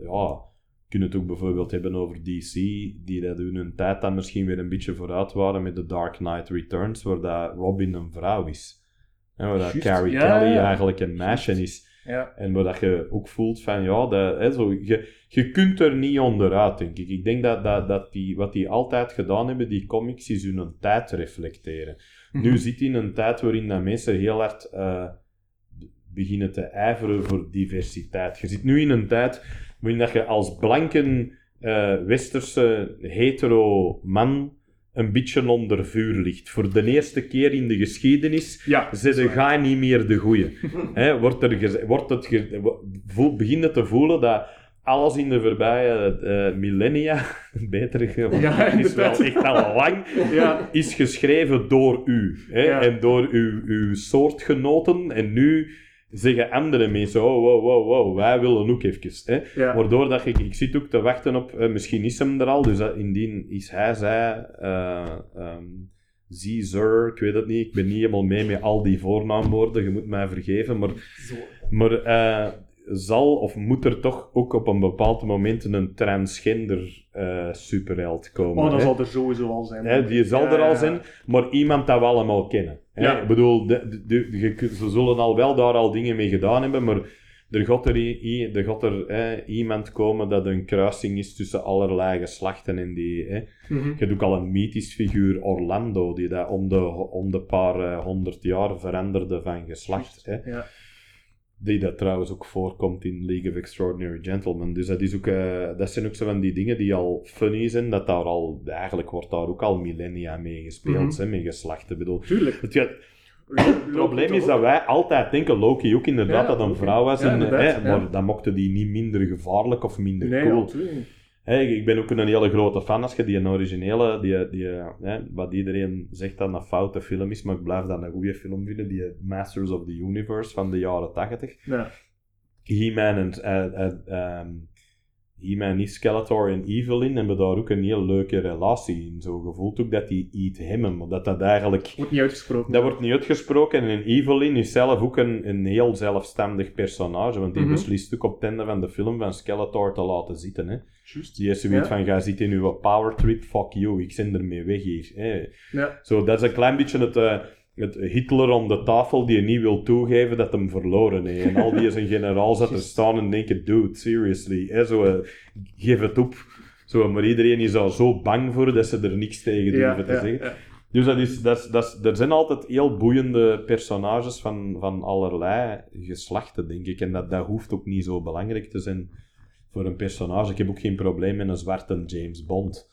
ja, kunnen het ook bijvoorbeeld hebben over DC, die dat in hun tijd dan misschien weer een beetje vooruit waren met The Dark Knight Returns, waar dat Robin een vrouw is. En waar dat. Carrie Ja, Kelly ja. eigenlijk een meisje is. Ja. En waar dat je ook voelt van, ja, dat, hè, zo, je, je kunt er niet onderuit, denk ik. Ik denk dat, dat, dat die, wat die altijd gedaan hebben, die comics, is hun tijd reflecteren. Mhm. Nu zit in een tijd waarin dat mensen heel hard eh, beginnen te ijveren voor diversiteit. Je zit nu in een tijd waarin dat je als blanke eh, westerse hetero man een beetje onder vuur ligt. Voor de eerste keer in de geschiedenis Ja, Zitten ga niet meer de goeie. Wordt er wordt het ge- wo- voel, begin je te voelen dat alles in de voorbije eh, millennia, beter Ja, is wel echt al lang, Ja. is geschreven door u. En door uw, uw soortgenoten. En nu zeggen andere mensen, oh, wow, wow, wow, wij willen ook even. Hè. Ja. Waardoor dat ik, ik zit ook te wachten op, eh, misschien is hem er al, dus dat, indien is hij, zij, zie, sir, ik weet het niet, ik ben niet helemaal mee met al die voornaamwoorden, je moet mij vergeven, maar, Zo. maar eh, zal of moet er toch ook op een bepaald moment een transgender eh, superheld komen? Oh, dat hè? zal er sowieso al zijn. Hè, die zal Ja, er al ja. zijn, maar iemand dat we allemaal kennen. Ja. Ik bedoel, de, ze zullen al wel daar al dingen mee gedaan hebben, maar er gaat er, er, gaat er hè, iemand komen dat een kruising is tussen allerlei geslachten. En die, hè. Mhm. Je hebt ook al een mythisch figuur, Orlando, die dat om de, om de paar eh, honderd jaar veranderde van geslacht. Hè. Ja. Die dat trouwens ook voorkomt in League of Extraordinary Gentlemen. Dus dat, is ook, eh, dat zijn ook zo van die dingen die al funny zijn. Dat daar al, eigenlijk wordt daar ook al millennia mee gespeeld, Mhm. hè, met geslachten. Bedoel, Tuurlijk. het, probleem is dat wij altijd denken, Loki ook inderdaad, Ja, dat een vrouw was. Ja, en, hè. Maar dan mochten die niet minder gevaarlijk of minder Nee, cool. Hè, ik ben ook een hele grote fan als je die een originele, die, die, hè, wat iedereen zegt dat een foute film is, maar ik blijf dat een goede film vinden, die Masters of the Universe van de jaren 80. Ja. He-Man en eh, eh, ehm, He-Man is Skeletor en Evelyn hebben daar ook een heel leuke relatie in. Zo gevoeld ook dat die iets hebben, maar dat dat eigenlijk... Wordt niet uitgesproken. Dat wordt niet uitgesproken en Evelyn is zelf ook een, een heel zelfstandig personage, want die Mhm. beslist ook op het einde van de film van Skeletor te laten zitten. Hè. Juist. Die is zoiets Ja. van, ga zit in uw power trip, fuck you, ik zend ermee weg hier. Hè. Ja. Zo, dat is een klein beetje het, eh, het Hitler om de tafel die niet wil toegeven dat hem verloren heeft. En al die zijn generaal zat te staan en denken, dude, seriously. Hè, zo, eh, geef het op. Zo, maar iedereen is daar zo bang voor dat ze er niks tegen durven Ja, te ja, zeggen. ja. Dus dat is, dat is, dat is, er zijn altijd heel boeiende personages van, van allerlei geslachten, denk ik. En dat, dat hoeft ook niet zo belangrijk te zijn voor een personage. Ik heb ook geen probleem met een zwarte James Bond.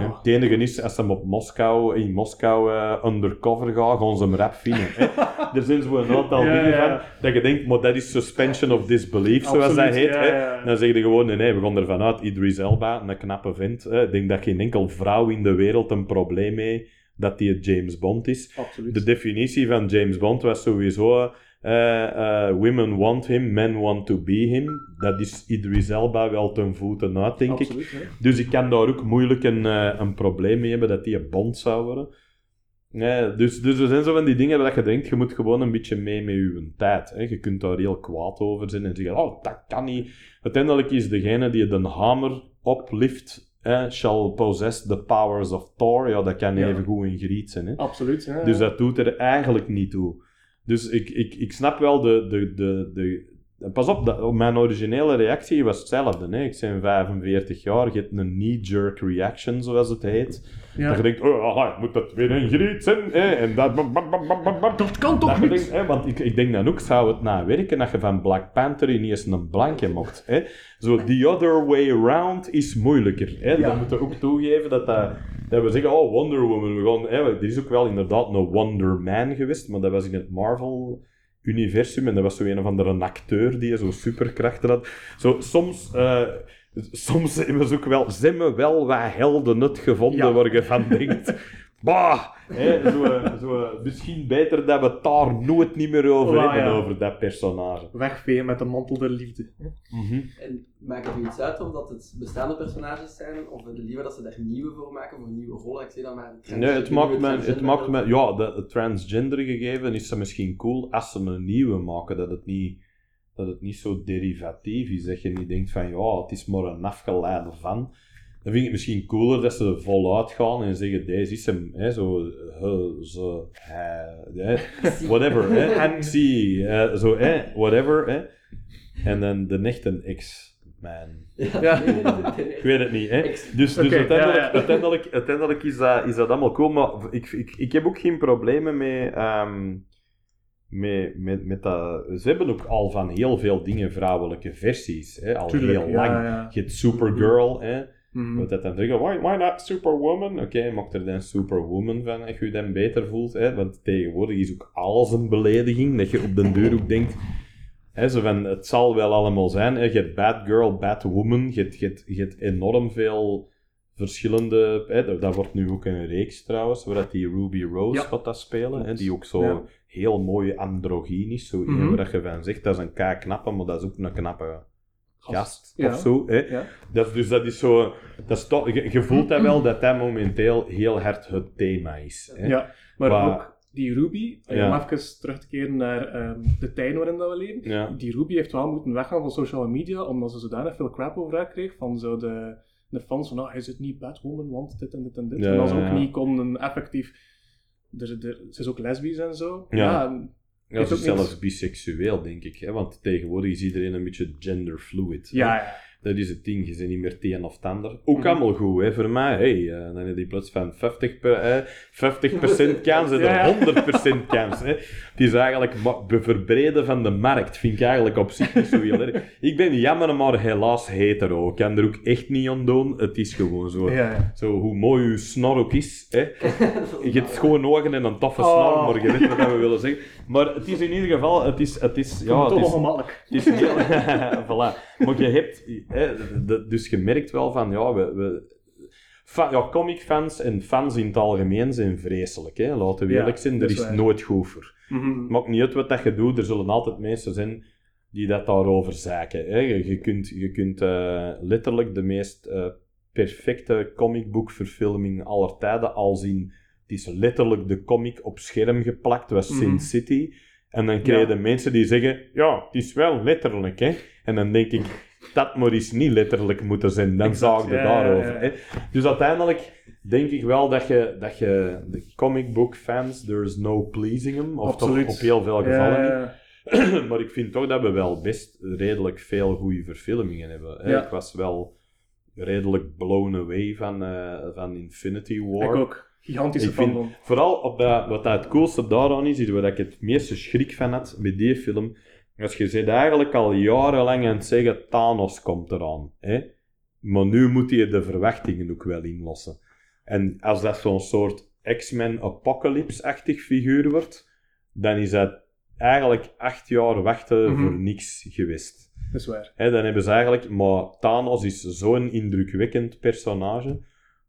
Oh. Het enige is, als ze hem op Moskou, in Moskou eh, undercover gaan, gaan ze hem rap vinden. er zijn zo'n aantal Ja, dingen ja. van, dat je denkt, maar dat is suspension of disbelief, zoals dat heet. ja, hè. ja, ja. Dan zeg je gewoon, nee, nee, we gaan ervan uit, Idris Elba, een knappe vent. hè. Ik denk dat geen enkel vrouw in de wereld een probleem heeft dat die James Bond is. Absoluut. De definitie van James Bond was sowieso... eh, eh, women want him, men want to be him. Dat is Idris Elba wel ten voeten uit, denk ik. Hè. Dus ik kan daar ook moeilijk een, eh, een probleem mee hebben dat die een Bond zou worden. Dus, dus er zijn zo van die dingen waar je denkt, je moet gewoon een beetje mee met je tijd. Hè. Je kunt daar heel kwaad over zijn en zeggen, oh, dat kan niet. Uiteindelijk is degene die de hamer oplift, hè, shall possess the powers of Thor. Ja, dat kan Ja. even goed in Griet zijn. Hè. Absoluut. Ja. Dus dat doet er eigenlijk niet toe. Dus ik, ik, ik snap wel de, de, de, de, Pas op, dat, mijn originele reactie was hetzelfde. Hè. Ik ben 45 jaar, je hebt een knee-jerk reaction, zoals het heet. Ja. Dat je denkt, oh, ah, moet dat weer een griet zijn? Hè? En dat... Dat kan toch Dat niet? denkt, hè, want ik, ik denk dan ook, zou het nou werken dat je van Black Panther ineens een blanke mocht. Hè? Zo, the other way around is moeilijker. Hè? Ja. Dan moeten we ook toegeven dat, dat, dat we zeggen, oh, Wonder Woman. We gaan, hè, er is ook wel inderdaad een Wonder Man geweest, maar dat was in het Marvel-universum en dat was zo een of andere acteur die zo superkrachten had. Zo, soms... eh, Soms hebben ze ook wel, zijn we wel wat helden het gevonden Ja. waar je van denkt. Bah, hè, zo, zo, misschien beter dat we het daar nooit niet meer over hebben, ja. over dat personage. Wegveen met de mantel der liefde. En maakt het u iets uit of dat het bestaande personages zijn, of liever dat ze daar nieuwe voor maken, voor nieuwe rollen? Ik zie dan maar... Nee, het maakt me, het transgender maakt me, ja, de, het transgender gegeven is dat misschien cool als ze een nieuwe maken, dat het niet, dat het niet zo derivatief is, dat je niet denkt van, ja, het is maar een afgeleide van. Dan vind ik het misschien cooler dat ze voluit gaan en zeggen, deze is hem, hè, zo, he, ze, hij, hè, whatever, hè, eh, zo, hè, whatever, hè. En dan de echte X-Man. Ja. Ik weet het niet, hè. Dus, dus uiteindelijk, ja, ja. uiteindelijk, uiteindelijk is, dat, is dat allemaal cool, maar ik, ik, ik heb ook geen problemen mee, ehm, met, met, met dat... Ze hebben ook al van heel veel dingen vrouwelijke versies, hè, al Tuurlijk, heel ja, lang. ja. Je hebt Supergirl, hè. Mhm. Wat dat dan zeggen, why, why not Superwoman? Oké, maak er dan Superwoman van, als je je dan beter voelt. Hè? Want tegenwoordig is ook alles een belediging, dat je op den deur ook denkt... Hè, zo van, het zal wel allemaal zijn. Hè? Je hebt Bad Girl, Bad Woman, je hebt, je hebt, je hebt enorm veel verschillende... Hè? Dat, dat wordt nu ook een reeks trouwens, waar dat die Ruby Rose Ja. gaat dat spelen. Hè? Die ook zo Ja. heel mooi androgyn is. Zo Mhm. een waar je van zegt, dat is een kei knappe, maar dat is ook een knappe gast Ja. of zo. Hè? Ja. Dat, dus dat is zo... Dat is toch, je, je voelt dat wel, dat dat momenteel heel hard het thema is. Hè? Ja, maar ook die Ruby, Ja. om even terug te keren naar ehm, de tijd waarin dat we leven, Ja. die Ruby heeft wel moeten weggaan van social media, omdat ze zodanig veel crap over haar kreeg van zo de, de fans van, nou, hij zit niet Batwoman, want dit en dit en dit. Ja, en als ze ook niet konden effectief... Er, er, ze is ook lesbisch en zo. Ja. Ja, ze is zelfs niks- biseksueel, denk ik. Hè? Want tegenwoordig is iedereen een beetje genderfluid. ja, ja. Dat is het ding, je bent niet meer het een of het ander. Ook Mhm. allemaal goed, hè. Voor mij, hey, eh, dan heb je plots van 50%, per, eh, 50 kans en Ja, ja. 100% kans. Hè. Het is eigenlijk verbreden van de markt, vind ik eigenlijk op zich niet zo heel erg. Ik ben jammer, maar helaas hetero. Ik kan er ook echt niet aan doen. Het is gewoon zo. ja. Zo, hoe mooi uw snor ook is. Hè. Je hebt gewoon ogen en een toffe Oh. snor, maar je weet wat we willen zeggen. Maar het is in ieder geval, het is, het is, ja, het toch is, het is heel... voilà. Maar je hebt... Hè, dus je merkt wel van, ja, we... we ja, comicfans en fans in het algemeen zijn vreselijk. Hè. Laten we Ja, eerlijk zijn, er is waar. nooit goed voor. Mhm. Maakt niet uit wat dat je doet, er zullen altijd mensen zijn die dat daarover zaken. Hè. Je, je kunt, je kunt eh, letterlijk de meest eh, perfecte comicboekverfilming aller tijden al zien. Het is letterlijk de comic op scherm geplakt, was Mhm. Sin City. En dan krijg je Ja. mensen die zeggen, ja, het is wel letterlijk, hè. En dan denk ik, dat maar eens niet letterlijk moeten zijn, dan Exact, zou ik er ja, daarover. ja. Dus uiteindelijk denk ik wel dat je, dat je de comic book fans, there's no pleasing them. Of toch op heel veel gevallen niet. Maar ik vind toch dat we wel best redelijk veel goede verfilmingen hebben. Hè? Ik was wel redelijk blown away van, eh, van Infinity War. Ik ook. Gigantische Ik fan vind- van. Vooral op dat, wat dat het coolste daaraan is, is waar ik het meeste schrik van had met die film. Als je zit eigenlijk al jarenlang aan het zeggen, Thanos komt eraan. Hè? Maar nu moet je de verwachtingen ook wel inlossen. En als dat zo'n soort X-Men Apocalypse-achtig figuur wordt, dan is dat eigenlijk acht jaar wachten Mhm. voor niks geweest. Dat is waar. Hè, dan hebben ze eigenlijk... Maar Thanos is zo'n indrukwekkend personage,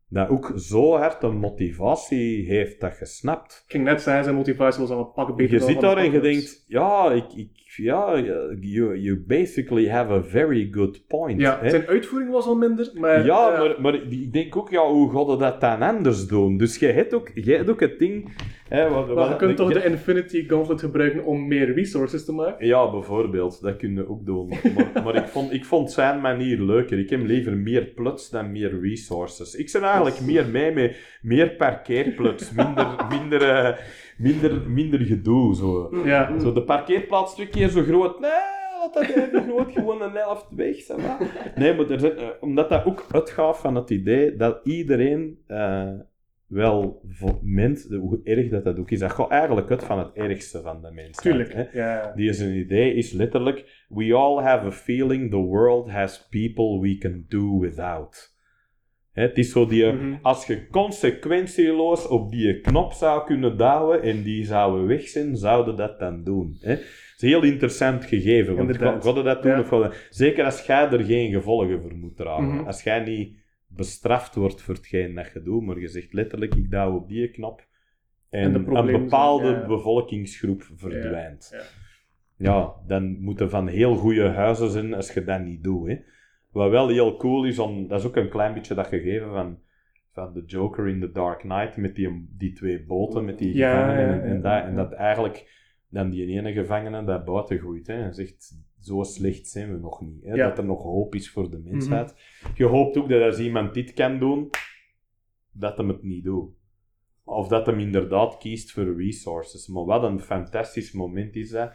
dat ook zo hard een motivatie heeft dat je snapt. Ik ging net zeggen, zijn motivatie was al een pak beter Je zit daar en je denkt, ja, ik, ik, ja you, you basically have a very good point. Ja, hè. zijn uitvoering was al minder, maar... ja, eh, maar, maar ik denk ook, ja, hoe gaat dat dan anders doen? Dus je hebt ook, je hebt ook het ding... Hè, wat, maar wat- je kunt toch je- de Infinity Gauntlet gebruiken om meer resources te maken? Ja, bijvoorbeeld. Dat kun je ook doen. Maar, maar ik, vond, ik vond zijn manier leuker. Ik heb liever meer plots dan meer resources. Ik ben eigenlijk meer mee met meer parkeerplots. Minder, minder, eh, minder, minder gedoe. Zo. Ja. zo de parkeerplaats twee keer zo groot. Nee, dat dat even nooit gewoon een helft weg, zeg maar. Nee, maar er zijn, eh, omdat dat ook uitgaat van het idee dat iedereen eh, wel meent, hoe erg dat dat ook is. Dat gaat eigenlijk uit van het ergste van de mensen. Tuurlijk. Hè. Ja. Die zijn idee is letterlijk: We all have a feeling the world has people we can do without. Het is zo die, Mhm. als je consequentieloos op die knop zou kunnen douwen en die zouden weg zijn, zouden dat dan doen. Hè? Het is een heel interessant gegeven, want Inderdaad. je dat doen Ja. of Zeker als jij er geen gevolgen voor moet dragen. Mhm. Als jij niet bestraft wordt voor hetgeen dat je doet, maar je zegt letterlijk, ik douw op die knop en, een bepaalde ja. bevolkingsgroep verdwijnt. Ja. Ja, dan moeten van heel goede huizen zijn als je dat niet doet. Hè. Wat wel heel cool is, om, dat is ook een klein beetje dat gegeven van, van de Joker in The Dark Knight, met die, die twee boten, met die Ja, gevangenen. ja, en, dat, en dat eigenlijk dan die ene gevangene dat buiten gooit. Hè, en zegt, zo slecht zijn we nog niet. Hè, Ja. Dat er nog hoop is voor de mensheid. Je hoopt ook dat als iemand dit kan doen, dat hem het niet doet. Of dat hem inderdaad kiest voor resources. Maar wat een fantastisch moment is dat.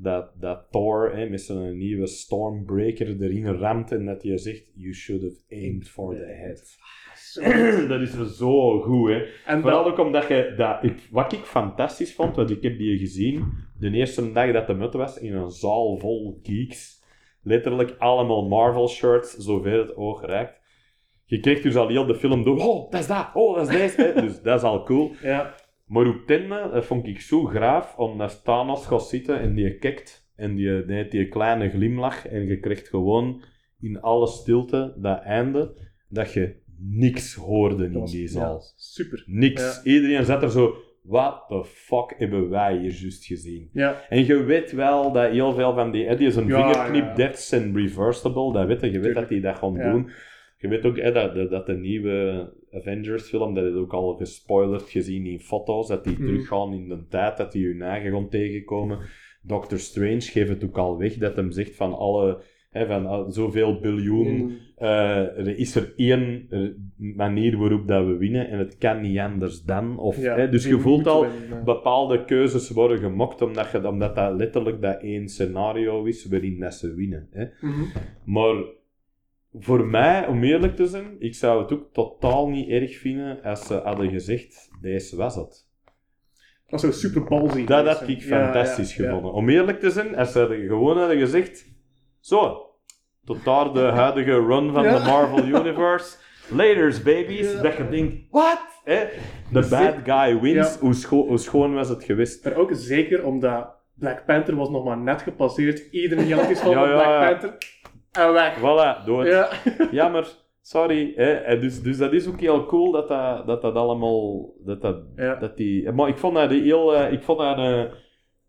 Dat, dat Thor hè, met zijn nieuwe Stormbreaker erin ramt en dat hij zegt: You should have aimed for the head. dat is zo goed, hè. En Vooral dat, ook omdat je dat, ik, wat ik fantastisch vond, want ik heb die gezien de eerste dag dat de mut was in een zaal vol geeks. Letterlijk allemaal Marvel shirts, zover het oog reikt. Je kreeg dus al heel de film door. Oh, dat is dat. Oh, dat is deze. Dus dat is al cool. ja, Maar op het einde, dat vond ik zo graaf, omdat Thanos gaat zitten en die kijkt en die, die heeft die kleine glimlach en je krijgt gewoon in alle stilte dat einde, dat je niks hoorde in was die ja, zaal. super. Niks. Iedereen zat er zo, what the fuck hebben wij hier juist gezien? Ja, En je weet wel dat heel veel van die, die is een vingerknip, ja. deaths en reversible, dat weet je, je weet dat die dat gaan doen. Je weet ook hè, dat, dat de nieuwe Avengers film, dat is ook al gespoilerd gezien in foto's, dat die Mhm. teruggaan in de tijd, dat die hun eigen gaan tegenkomen. Doctor Strange geeft het ook al weg, dat hem zegt van alle, hè, van zoveel biljoen, Mm. eh, er is er één manier waarop dat we winnen en het kan niet anders dan. Of, Ja, hè, dus je voelt al, winnen, bepaalde keuzes worden gemokt omdat, je, omdat dat letterlijk dat één scenario is waarin dat ze winnen. Hè. Mhm. Maar voor mij, om eerlijk te zijn, ik zou het ook totaal niet erg vinden als ze hadden gezegd, deze was het. Dat was zo super ballsy. Dat had ik Ja, fantastisch ja, ja. gevonden. Om eerlijk te zijn, als ze hadden gewoon hadden gezegd, zo, tot daar de huidige run van de Marvel Universe. Laters, babies. Dat je denkt, what? Hè? The bad guy wins. Hoe, scho- hoe schoon was het geweest? Maar ook zeker omdat Black Panther was nog maar net gepasseerd. Iedereen had iets van Ja, ja, Black. Panther. En weg. Voilà, dood. Ja. Jammer, sorry. Hè? En Dus, dus dat is ook heel cool dat dat, dat, dat allemaal. Dat, dat, Ja. dat die, maar ik vond dat heel. eh, ik vond dat, een,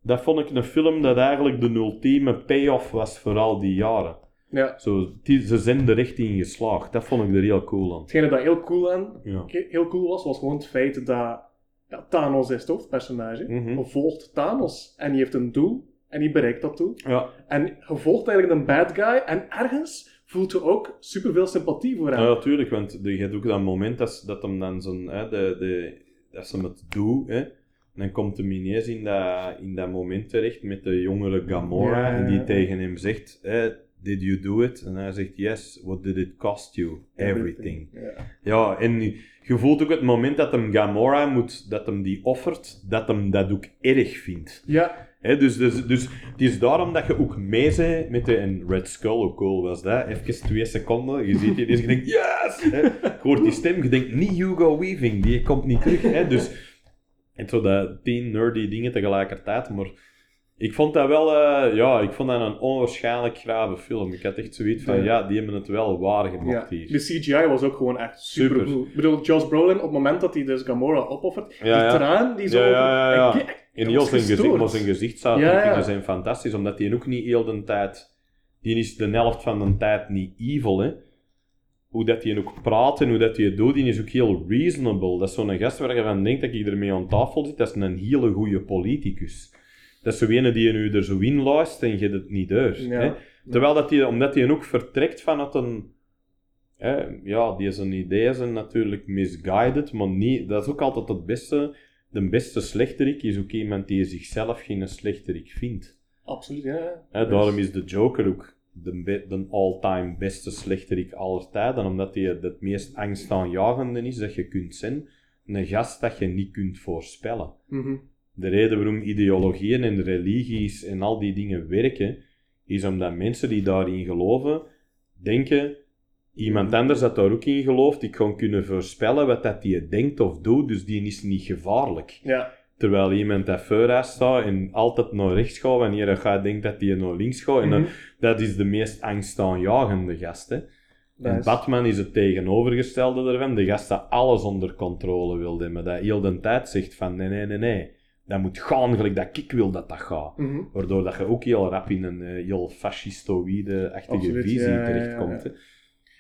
dat vond ik een film dat eigenlijk de ultieme payoff was voor al die jaren. ja. Zo, die, ze zijn er echt in geslaagd. Dat vond ik er heel cool aan. Hetgene dat heel cool, aan, Ja. heel cool was, was gewoon het feit dat ja, Thanos is toch, het personage. Mhm. Volgt Thanos en die heeft een doel en die bereikt dat doel. Ja, En je volgt eigenlijk een bad guy en ergens voelt je ook superveel sympathie voor hem. ja, natuurlijk. Want de- je hebt ook dat moment dat, dat hem dan zo'n. De, de, dat ze het doen. Hè, en dan komt hem ineens in dat, in dat moment terecht met de jongere Gamora. Ja. En die tegen hem zegt: hè, Did you do it? En hij zegt: Yes. What did it cost you? Everything. Ja. Ja, en je voelt ook het moment dat hem Gamora moet, dat hem die offert, dat hem dat ook erg vindt. ja, Dus, dus, dus het is daarom dat je ook mee bent met de... En Red Skull, hoe cool was dat? Even twee seconden, je ziet die dus je denkt, yes! Je hoort die stem, je denkt, niet Hugo Weaving, die komt niet terug. Dus, en zo dat tien nerdy dingen tegelijkertijd, maar... Ik vond dat wel, eh, ja, ik vond dat een onwaarschijnlijk grave film. Ik had echt zoiets van, Ja. ja, die hebben het wel waar ja. gemaakt hier. De CGI was ook gewoon echt super. Ik bedoel, Josh Brolin, op het moment dat hij dus Gamora opoffert, Ja, die traan die zo... Over- Dat heel zijn gezicht, maar zijn gezichtsuitdrukkingen Ja, ja. zijn fantastisch, omdat die ook niet heel de tijd... Die is de helft van de tijd niet evil, hè. Hoe dat hij ook praat en hoe dat hij het doet, die is ook heel reasonable. Dat is zo'n gast waar je van denkt dat ik ermee aan tafel zit, dat is een hele goede politicus. Dat is zo ene die je nu er zo in luistert en je het niet durft. Ja. Hè. Terwijl dat hij, omdat hij ook vertrekt vanuit een... Hè, ja, die zijn ideeën zijn natuurlijk misguided, maar niet, dat is ook altijd het beste. De beste slechterik is ook iemand die zichzelf geen slechterik vindt. Absoluut, ja. Hè, daarom is de Joker ook de, be- de all-time beste slechterik aller tijden, omdat hij het meest angstaanjagende is dat je kunt zijn. Een gast dat je niet kunt voorspellen. Mhm. De reden waarom ideologieën en religies en al die dingen werken, is omdat mensen die daarin geloven, denken, iemand anders dat daar ook in gelooft, ik kan kunnen voorspellen wat dat die denkt of doet, dus die is niet gevaarlijk. Ja, Terwijl iemand dat vooruit staat en altijd naar rechts gaat, wanneer hij gaat denkt dat hij naar links gaat, en dan, Mhm. dat is de meest angstaanjagende gast. Hè? En is- Batman is het tegenovergestelde ervan. De gast dat alles onder controle wil hebben. Dat heel de tijd zegt van nee, nee, nee, nee. Dat moet gaan gelijk dat ik wil dat dat gaat. Mhm. Waardoor dat je ook heel rap in een eh, heel fascistoïde-achtige visie ja, ja, ja, terechtkomt. ja.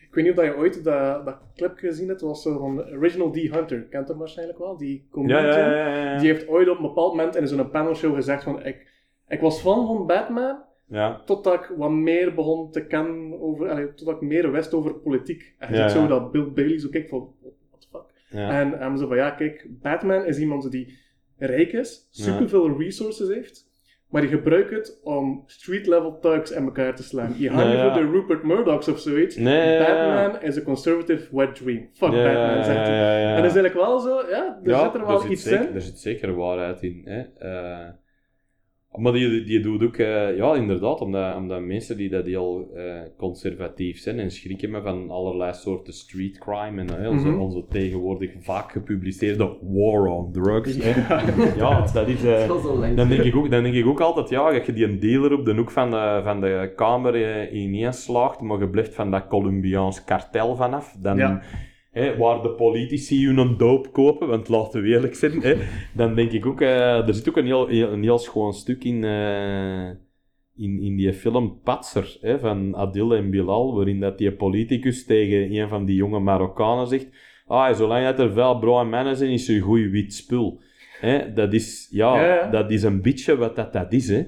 Ik weet niet of je ooit dat, dat clip gezien hebt, was zo van Original D. Hunter, kent hem waarschijnlijk wel, die comedian. ja, ja, ja, ja. Die heeft ooit op een bepaald moment in zo'n panelshow gezegd van ik, ik was fan van Batman, Ja, totdat ik wat meer begon te kennen over, allee, totdat ik meer wist over politiek. En zo dat Bill Bailey zo kijkt van, what the fuck. En hij zo van, ja kijk, Batman is iemand die rijk is, superveel resources heeft, maar die gebruikt het om street-level thugs in elkaar te slaan. Je Ja, ja. voor de Rupert Murdochs of zoiets. Nee, ja, ja. Batman is a conservative wet dream. Fuck Ja, Batman, zegt hij. En dat is eigenlijk wel zo, ja, er zit er wel zit iets zeker, in. Er zit zeker waarheid in. Hè. Eh, maar die, die doet ook, eh, ja, inderdaad, omdat, omdat mensen die dat heel eh, conservatief zijn en schrikken me van allerlei soorten street crime en eh, onze, Mhm. onze tegenwoordig vaak gepubliceerde war on drugs. Ja. Ja, dat is. Dat dan denk, ik ook, dan denk ik ook altijd, ja, dat je die een dealer op de hoek van de, van de kamer ineens slaagt, maar je blijft van dat Colombiaans kartel vanaf, dan, Ja. Waar de politici hun doop kopen, want laten we eerlijk zijn, hè, dan denk ik ook, eh, er zit ook een heel, een heel schoon stuk in, eh, in, in die film Patser, hè, van Adil en Bilal, waarin dat die politicus tegen een van die jonge Marokkanen zegt, ah, zolang dat er veel bruine mannen zijn, is er een goed wit spul. Hè, dat is, ja, Ja, ja. dat is een beetje wat dat, dat is, hè.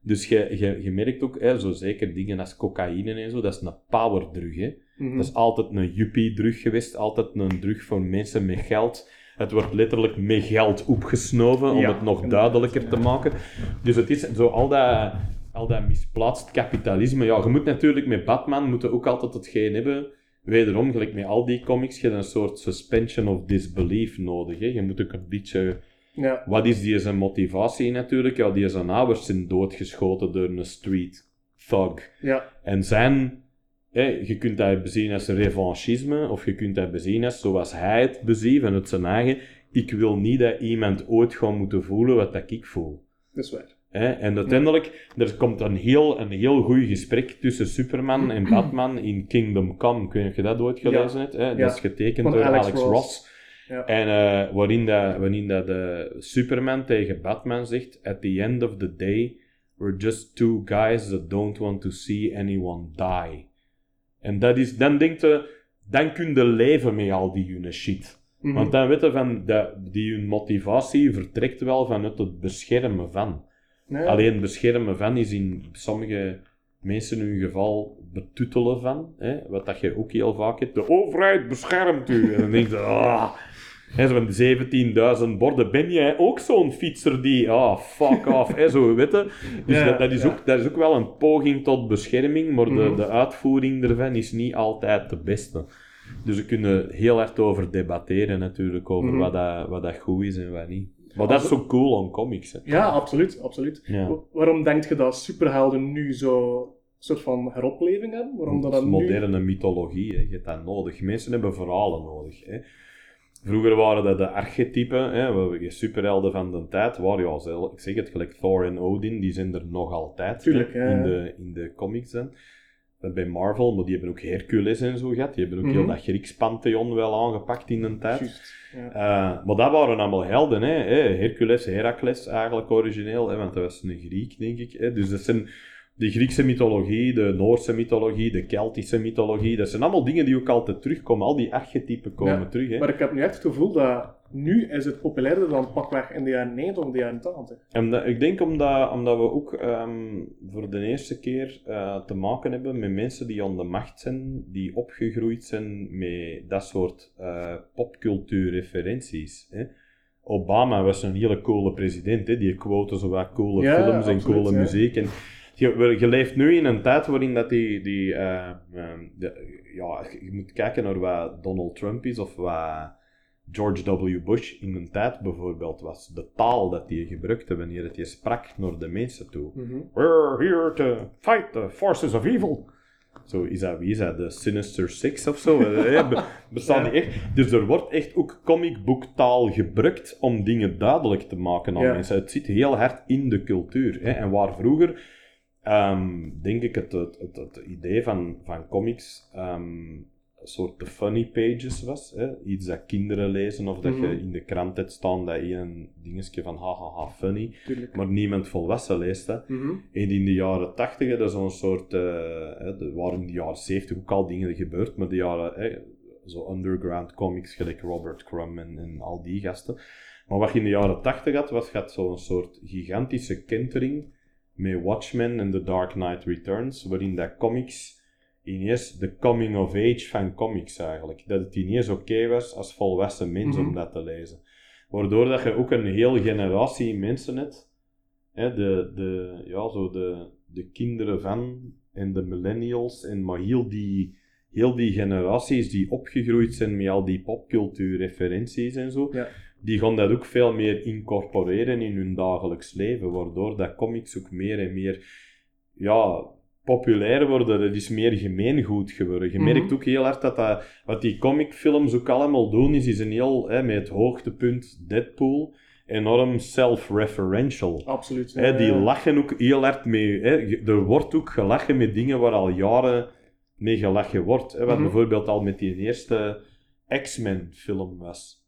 Dus je, je, je merkt ook, hè, zo zeker dingen als cocaïne en zo, dat is een powerdrug, hè. Mhm. Dat is altijd een juppie-drug geweest, altijd een drug voor mensen met geld. Het wordt letterlijk met geld opgesnoven, om Ja, het nog duidelijker te maken. Dus het is zo al dat, al dat misplaatst kapitalisme. Ja, je moet natuurlijk met Batman moeten ook altijd hetgeen hebben. Wederom, gelijk met al die comics, je hebt een soort suspension of disbelief nodig. Hè. Je moet ook een beetje... Ja. Wat is die zijn motivatie natuurlijk? Ja, die zijn ouders zijn doodgeschoten door een street thug. Ja. En zijn, je kunt dat bezien als revanchisme, of je kunt dat bezien als zoals hij het beziet, vanuit zijn eigen. Ik wil niet dat iemand ooit gaat moeten voelen wat dat ik voel. Dat is waar. En uiteindelijk, er komt een heel, een heel goed gesprek tussen Superman en Batman in Kingdom Come. Ik weet niet of je dat ooit gelezen hebt. Hè? Ja. Dat is getekend Van door Alex Alex, Ross. En eh, waarin, dat, waarin dat de Superman tegen Batman zegt: At the end of the day, we're just two guys that don't want to see anyone die. En dat is, dan denkt je, dan kun je leven met al die hun shit. Mhm. Want dan weten van, dat, die hun motivatie vertrekt wel vanuit het beschermen van. Alleen beschermen van is in sommige mensen hun geval betuttelen van. Hè? Wat dat je ook heel vaak hebt. De overheid beschermt u. En dan denk je, ah. Hè, zo van 17.000 borden. Ben jij ook zo'n fietser die, ah, fuck off, hè, zo, weet je? Dus Ja, dat, dat, is ja. ook, dat is ook wel een poging tot bescherming, maar de, Mhm. de uitvoering ervan is niet altijd de beste. Dus we kunnen heel hard over debatteren natuurlijk, over Mhm. wat, dat, wat dat goed is en wat niet. Maar dat is zo cool aan comics, hè. Ja, absoluut. absoluut. Ja. Waarom denk je dat superhelden nu zo soort van heropleving hebben? Waarom dat Dat is nu... moderne mythologie, hè. je hebt dat nodig. Mensen hebben verhalen nodig. Hè. Vroeger waren dat de archetypen, hè, we- superhelden van de tijd, waar ja, ik zeg het gelijk, Thor en Odin, die zijn er nog altijd Tuurlijk, hè, ja, in, de, in de comics. Hè. Dat Bij Marvel, maar die hebben ook Hercules en zo gehad. Die hebben ook Mhm. heel dat Grieks pantheon wel aangepakt in een tijd. Ja. Eh, maar dat waren allemaal helden, hè. hè. Hercules, Heracles eigenlijk origineel, hè, want dat was een Griek, denk ik. Hè. Dus dat zijn de Griekse mythologie, de Noorse mythologie, de Keltische mythologie. Dat zijn allemaal dingen die ook altijd terugkomen. Al die archetypen komen Ja, terug. Hè. Maar ik heb nu echt het gevoel dat nu is het populairder dan pakweg in de jaren 90 of de jaren 80. En dat- ik denk omdat, omdat we ook ehm, voor de eerste keer eh, te maken hebben met mensen die aan de macht zijn, die opgegroeid zijn met dat soort eh, popcultuurreferenties. Hè. Obama was een hele coole president, hè? die quote zo wat coole Ja, films en absoluut, coole ja. muziek. En je, je leeft nu in een tijd waarin dat die, die eh, ehm, de- ja, je moet kijken naar wat Donald Trump is of wat George W. Bush in een tijd bijvoorbeeld was. De taal dat hij gebruikte wanneer het je sprak naar de mensen toe. Mhm. We're here to fight the forces of evil. Zo, is dat, wie is dat? De Sinister Six of zo? Eh, eh, be- Bestaat Ja. niet echt. Dus er wordt echt ook comicboektaal gebruikt om dingen duidelijk te maken aan Ja. mensen. Het zit heel hard in de cultuur. Hè? En waar vroeger, ehm, denk ik, het, het, het, het idee van, van comics ehm, een soort de funny pages was. Hè? Iets dat kinderen lezen of dat Mhm. je in de krant hebt staan dat je een dingetje van hahaha funny, Tuurlijk. maar niemand volwassen leest dat. Mhm. En in de jaren 80, dat is zo'n soort. eh, hè, er waren in de jaren 70 ook al dingen gebeurd, maar de jaren. hè, zo underground comics, gelijk Robert Crumb en, en al die gasten. Maar wat je in de jaren 80 had, was zo'n soort gigantische kentering met Watchmen en The Dark Knight Returns, waarin dat comics ineens de coming of age van comics eigenlijk. Dat het ineens oké was als volwassen mens Mhm. om dat te lezen. Waardoor dat je ook een hele generatie mensen hebt hè, de, de, ja, zo de, de kinderen van en de millennials en maar heel die, heel die generaties die opgegroeid zijn met al die popcultuurreferenties en zo, Ja. Die gaan dat ook veel meer incorporeren in hun dagelijks leven, waardoor dat comics ook meer en meer ja, populair worden. Het is meer gemeengoed geworden. Je Mhm. merkt ook heel hard dat, dat wat die comicfilms ook allemaal doen, is, is een heel, hè, met het hoogtepunt Deadpool, enorm self-referential. Absoluut. Hè, die Ja. lachen ook heel hard mee. Hè. Er wordt ook gelachen met dingen waar al jaren mee gelachen wordt. Hè. Wat Mhm. bijvoorbeeld al met die eerste X-Men film was.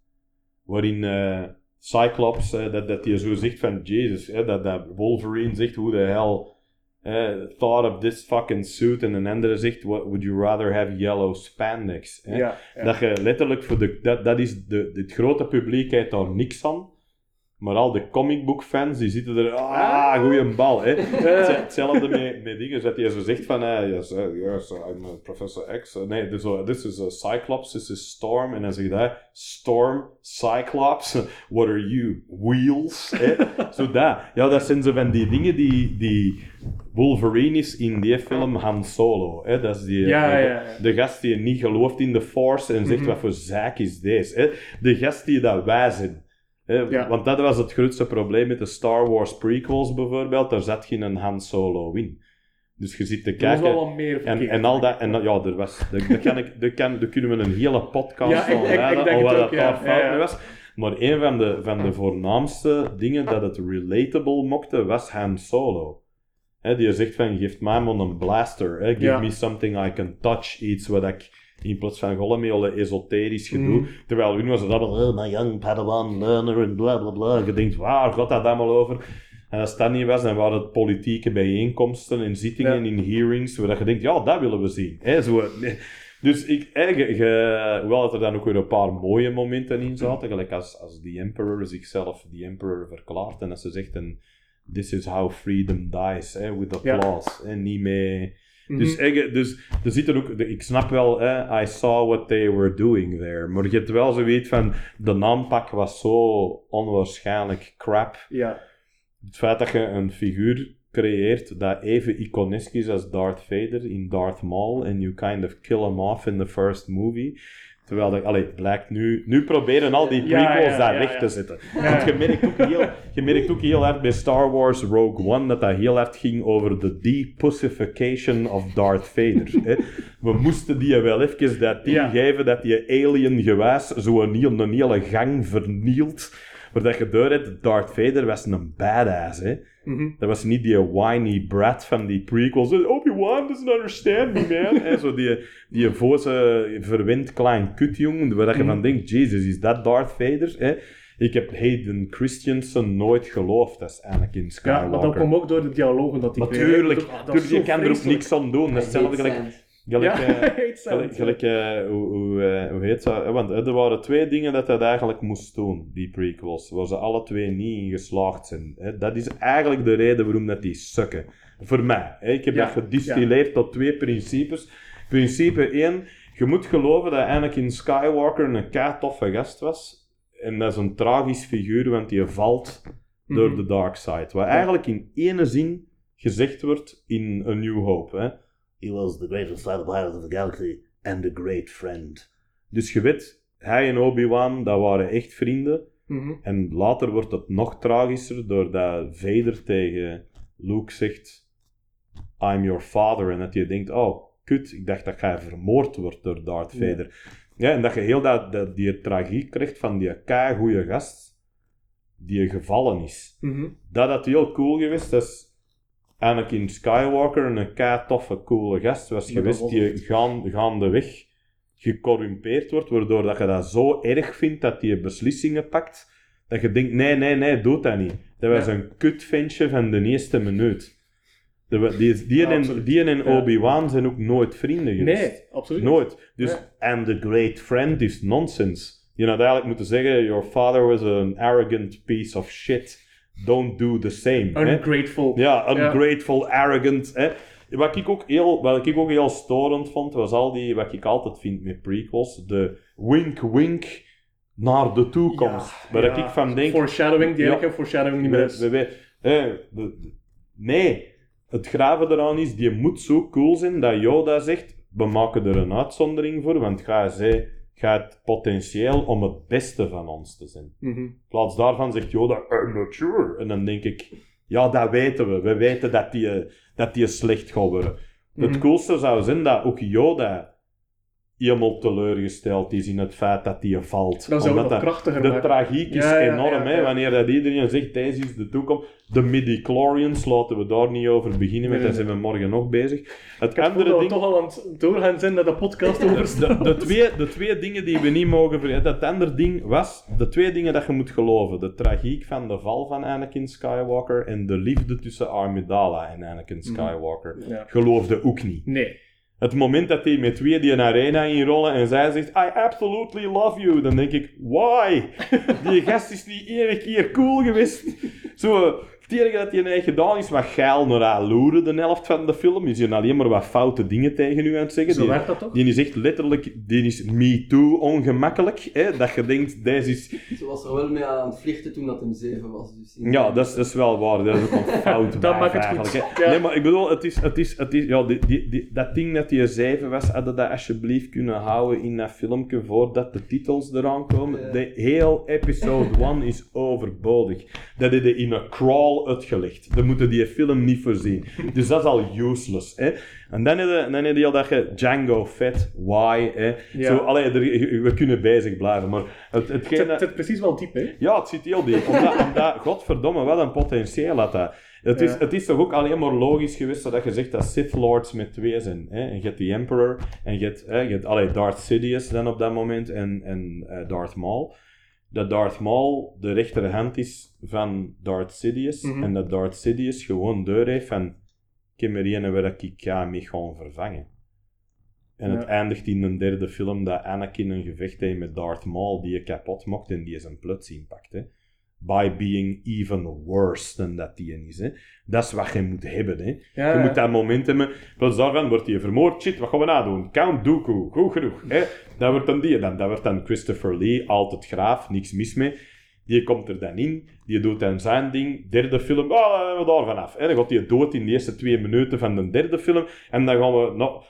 Waarin eh, Cyclops, hè, dat, dat hij zo zegt van Jesus, hè, dat, dat Wolverine zegt hoe de hell eh, thought of this fucking suit. En een andere zegt, what, would you rather have yellow spandex? Ja, ja. Dat je letterlijk voor de. Dat, dat is de, het grote publiek heeft daar niks aan. Maar al de comicbookfans die zitten er. Ah, goeie bal. Hè. Het- Hetzelfde met, met dingen dat je zo zegt van. eh yes, eh, yes, I'm uh, Professor X. Eh, nee, uh, this is a Cyclops, this is Storm. En dan zeg je dat. Storm, Cyclops, what are you? Wheels. Hè. zo dat. Ja, dat zijn zo van die dingen die. die Wolverine is in die film Han Solo. Hè. Dat is die, Ja, de, ja, ja. de gast die niet gelooft in de Force en zegt: Mhm. wat voor zaak is deze? Hè? De gast die dat wij zijn. Ja. Want dat was het grootste probleem met de Star Wars prequels bijvoorbeeld. Daar zat geen Han Solo in. Dus je zit te Er was kijken. wel wat meer En, en al dat, en ja, er was, daar, kan ik, daar, kan, daar kunnen we een hele podcast Ja, van denk het dat daar fout mee was. Maar een van de, van de voornaamste dingen dat het relatable mokte, was Han Solo. Hè, die zegt van, geef mij maar een blaster. Give Ja. me something I can touch. Iets wat ik, in plaats van gollemele esoterisch gedoe. Mm. Terwijl hun was het allemaal, oh, my young Padawan learner en bla bla bla. Je denkt, waar gaat dat allemaal over? En als dat niet was, dan waren het politieke bijeenkomsten en zittingen Ja. in hearings, waar je denkt, ja, dat willen we zien. Hè, zo. Dus ik, ge- hoewel dat er dan ook weer een paar mooie momenten in zaten, gelijk als, als The Emperor zichzelf The Emperor verklaart en als ze zegt, this is how freedom dies, hè, with Ja. applause. En niet mee... Mhm. Dus, eh, dus er zit er ook, ik snap wel, hè, I saw what they were doing there. Maar je hebt wel zoiets van, de naampak was zo onwaarschijnlijk crap. Ja. Het feit dat je een figuur creëert dat even iconisch is als Darth Vader in Darth Maul en you kind of kill him off in the first movie. Terwijl dat, allee, het blijkt nu, nu proberen al die prequels ja, daar weg ja. te zetten. Want je merkt, ook heel, je merkt ook heel hard bij Star Wars Rogue One dat dat heel hard ging over de depussification of Darth Vader. hè. We moesten die wel even dat ding Ja. geven dat die alien gewijs zo'n heel, een hele gang vernielt. Maar dat hebt, Darth Vader was een badass, hè. Mhm. Dat was niet die whiny brat van die prequels. Obi-Wan doesn't understand me, man. En zo die, die voze, verwend klein kutjong, waar dat je van denkt, Jesus, is dat Darth Vader? Hè? Ik heb Hayden Christensen nooit geloofd als Anakin Skywalker. Ja, maar dat kwam ook door de dialogen dat hij Natuurlijk. Ah, dat je kan er ook niks aan doen. Dat is hetzelfde gelijk... gelijk Ja, eh, Gelijk, het. gelijk eh, hoe, hoe, eh, hoe heet dat? Want er waren twee dingen dat dat eigenlijk moest doen, die prequels, waar ze alle twee niet in geslaagd zijn. Hè. Dat is eigenlijk de reden waarom dat die sukken. Voor mij. Hè. Ik heb Ja, dat gedistilleerd tot twee principes. Principe 1, je moet geloven dat Anakin Skywalker een kei toffe gast was. En dat is een tragisch figuur, want die valt door Mhm. de dark side. Wat eigenlijk in ene zin gezegd wordt in A New Hope. Hè? He was the greatest fighter pilot of the galaxy and a great friend. Dus je weet, hij en Obi-Wan, dat waren echt vrienden. Mhm. En later wordt het nog tragischer doordat Vader tegen Luke zegt: I'm your father. En dat je denkt: oh, kut, ik dacht dat jij vermoord wordt door Darth. Vader. Ja, en dat je heel dat, dat, die tragiek krijgt van die goede gast die gevallen is. Mhm. Dat had heel cool geweest. Dat is Anakin Skywalker, een kei toffe, coole gast was geweest die gaan, gaandeweg gecorrumpeerd wordt, waardoor dat je dat zo erg vindt dat hij beslissingen pakt, dat je denkt, nee, nee, nee, doe dat niet. Dat was Ja. een kutventje van de eerste minuut. De- Die, die, Ja, en, die. Obi-Wan zijn ook nooit vrienden geweest. Nee, absoluut. Nooit. Dus, and the great friend is nonsense. Je had eigenlijk moeten zeggen, your father was an arrogant piece of shit. Don't do the same. Ungrateful. Ja, Ja. ungrateful, arrogant. Hè. Wat, ik ook heel, wat ik ook heel storend vond, was al die, wat ik altijd vind met prequels, de wink-wink naar de toekomst. waar Ja, ik van denk, Foreshadowing, die Ja. eigenlijk foreshadowing niet meer is. nee, het graven eraan is, die moet zo cool zijn dat Yoda zegt, we maken er een uitzondering voor, want ga zij gaat potentieel om het beste van ons te zijn. Mhm. In plaats daarvan zegt Yoda, I'm not sure. En dan denk ik, ja, dat weten we. We weten dat die, eh, dat die slecht gaat worden. Het Mhm. coolste zou zijn dat ook Yoda helemaal teleurgesteld is in het feit dat die valt. Het Omdat dat- krachtiger de maken. tragiek is Ja, ja, enorm, ja, hè, wanneer dat iedereen zegt, deze is de toekomst. De midi-chlorians, laten we daar niet over beginnen, want Nee, daar zijn we morgen nog bezig. Het Ik het andere dat we ding... toch al aan het doorgaan zijn naar de podcast over De, twee, de twee dingen die we niet mogen vergeten. Dat andere ding was, de twee dingen dat je moet geloven. De tragiek van de val van Anakin Skywalker en de liefde tussen Amidala en Anakin Skywalker. Ja. Geloofde ook niet. Nee. Het moment dat die met twee die een arena inrollen en zij zegt, I absolutely love you, dan denk ik, why? Die gast is niet één keer cool geweest. Zo, het enige dat hij heeft gedaan is wat geil naar haar loeren, de helft van de film. Is hij alleen maar wat foute dingen tegen u aan het zeggen. Zo Die- werkt dat toch? die is echt letterlijk, die is me too ongemakkelijk. Hè? Dat je denkt, deze is... Ze was er wel mee aan het vliegen toen dat hem zeven was. Dus in- Ja, dat is, dat is wel waar. Dat is ook een fout Dat maakt het eigenlijk, goed. Ja. Nee, maar ik bedoel, het is... Het is, het is ja, die, die, die- dat ding dat die zeven was, hadden dat alsjeblieft kunnen houden in dat filmpje voordat de titels eraan komen. Ja. De heel episode 1 is overbodig. Dat je in een crawl uitgelegd. Daar moeten die film niet voorzien. Dus dat is al useless. Hè? En dan heb je, dan heb je al dat je Django Fett, why, hè? Ja. Zo, allee, er- we kunnen bezig blijven, maar het, hetgeen Het dat- zit precies wel diep, hè? ja, het zit heel diep. Omdat, omdat godverdomme, wat een potentieel had dat. Het is, Ja. het is toch ook alleen maar logisch geweest dat je zegt dat Sith Lords met twee zijn. Hè? En je hebt de Emperor, en je hebt, hè, je hebt allee, Darth Sidious dan op dat moment, en, en eh, Darth Maul. Dat Darth Maul de rechterhand is van Darth Sidious, Mhm. en dat Darth Sidious gewoon deur heeft van ik heb er een waar ik ga mee gaan vervangen. En het eindigt in een derde film dat Anakin een gevecht heeft met Darth Maul die je kapot mocht en die zijn plots inpakt. Hè. By being even worse dan dat die is. Hè. Dat is wat je moet hebben. Hè. Ja, je ja. moet dat moment hebben. Plots daarvan wordt hij vermoord. Shit, wat gaan we nadoen? Count Dooku. Goed genoeg. Hè. Dat wordt dan die. Dan, dat wordt dan Christopher Lee, altijd graaf. Niks mis mee. Die komt er dan in, die doet dan zijn ding. Derde film, dan zijn we daar vanaf. En dan gaat hij dood in de eerste twee minuten van de derde film. En dan gaan we nog,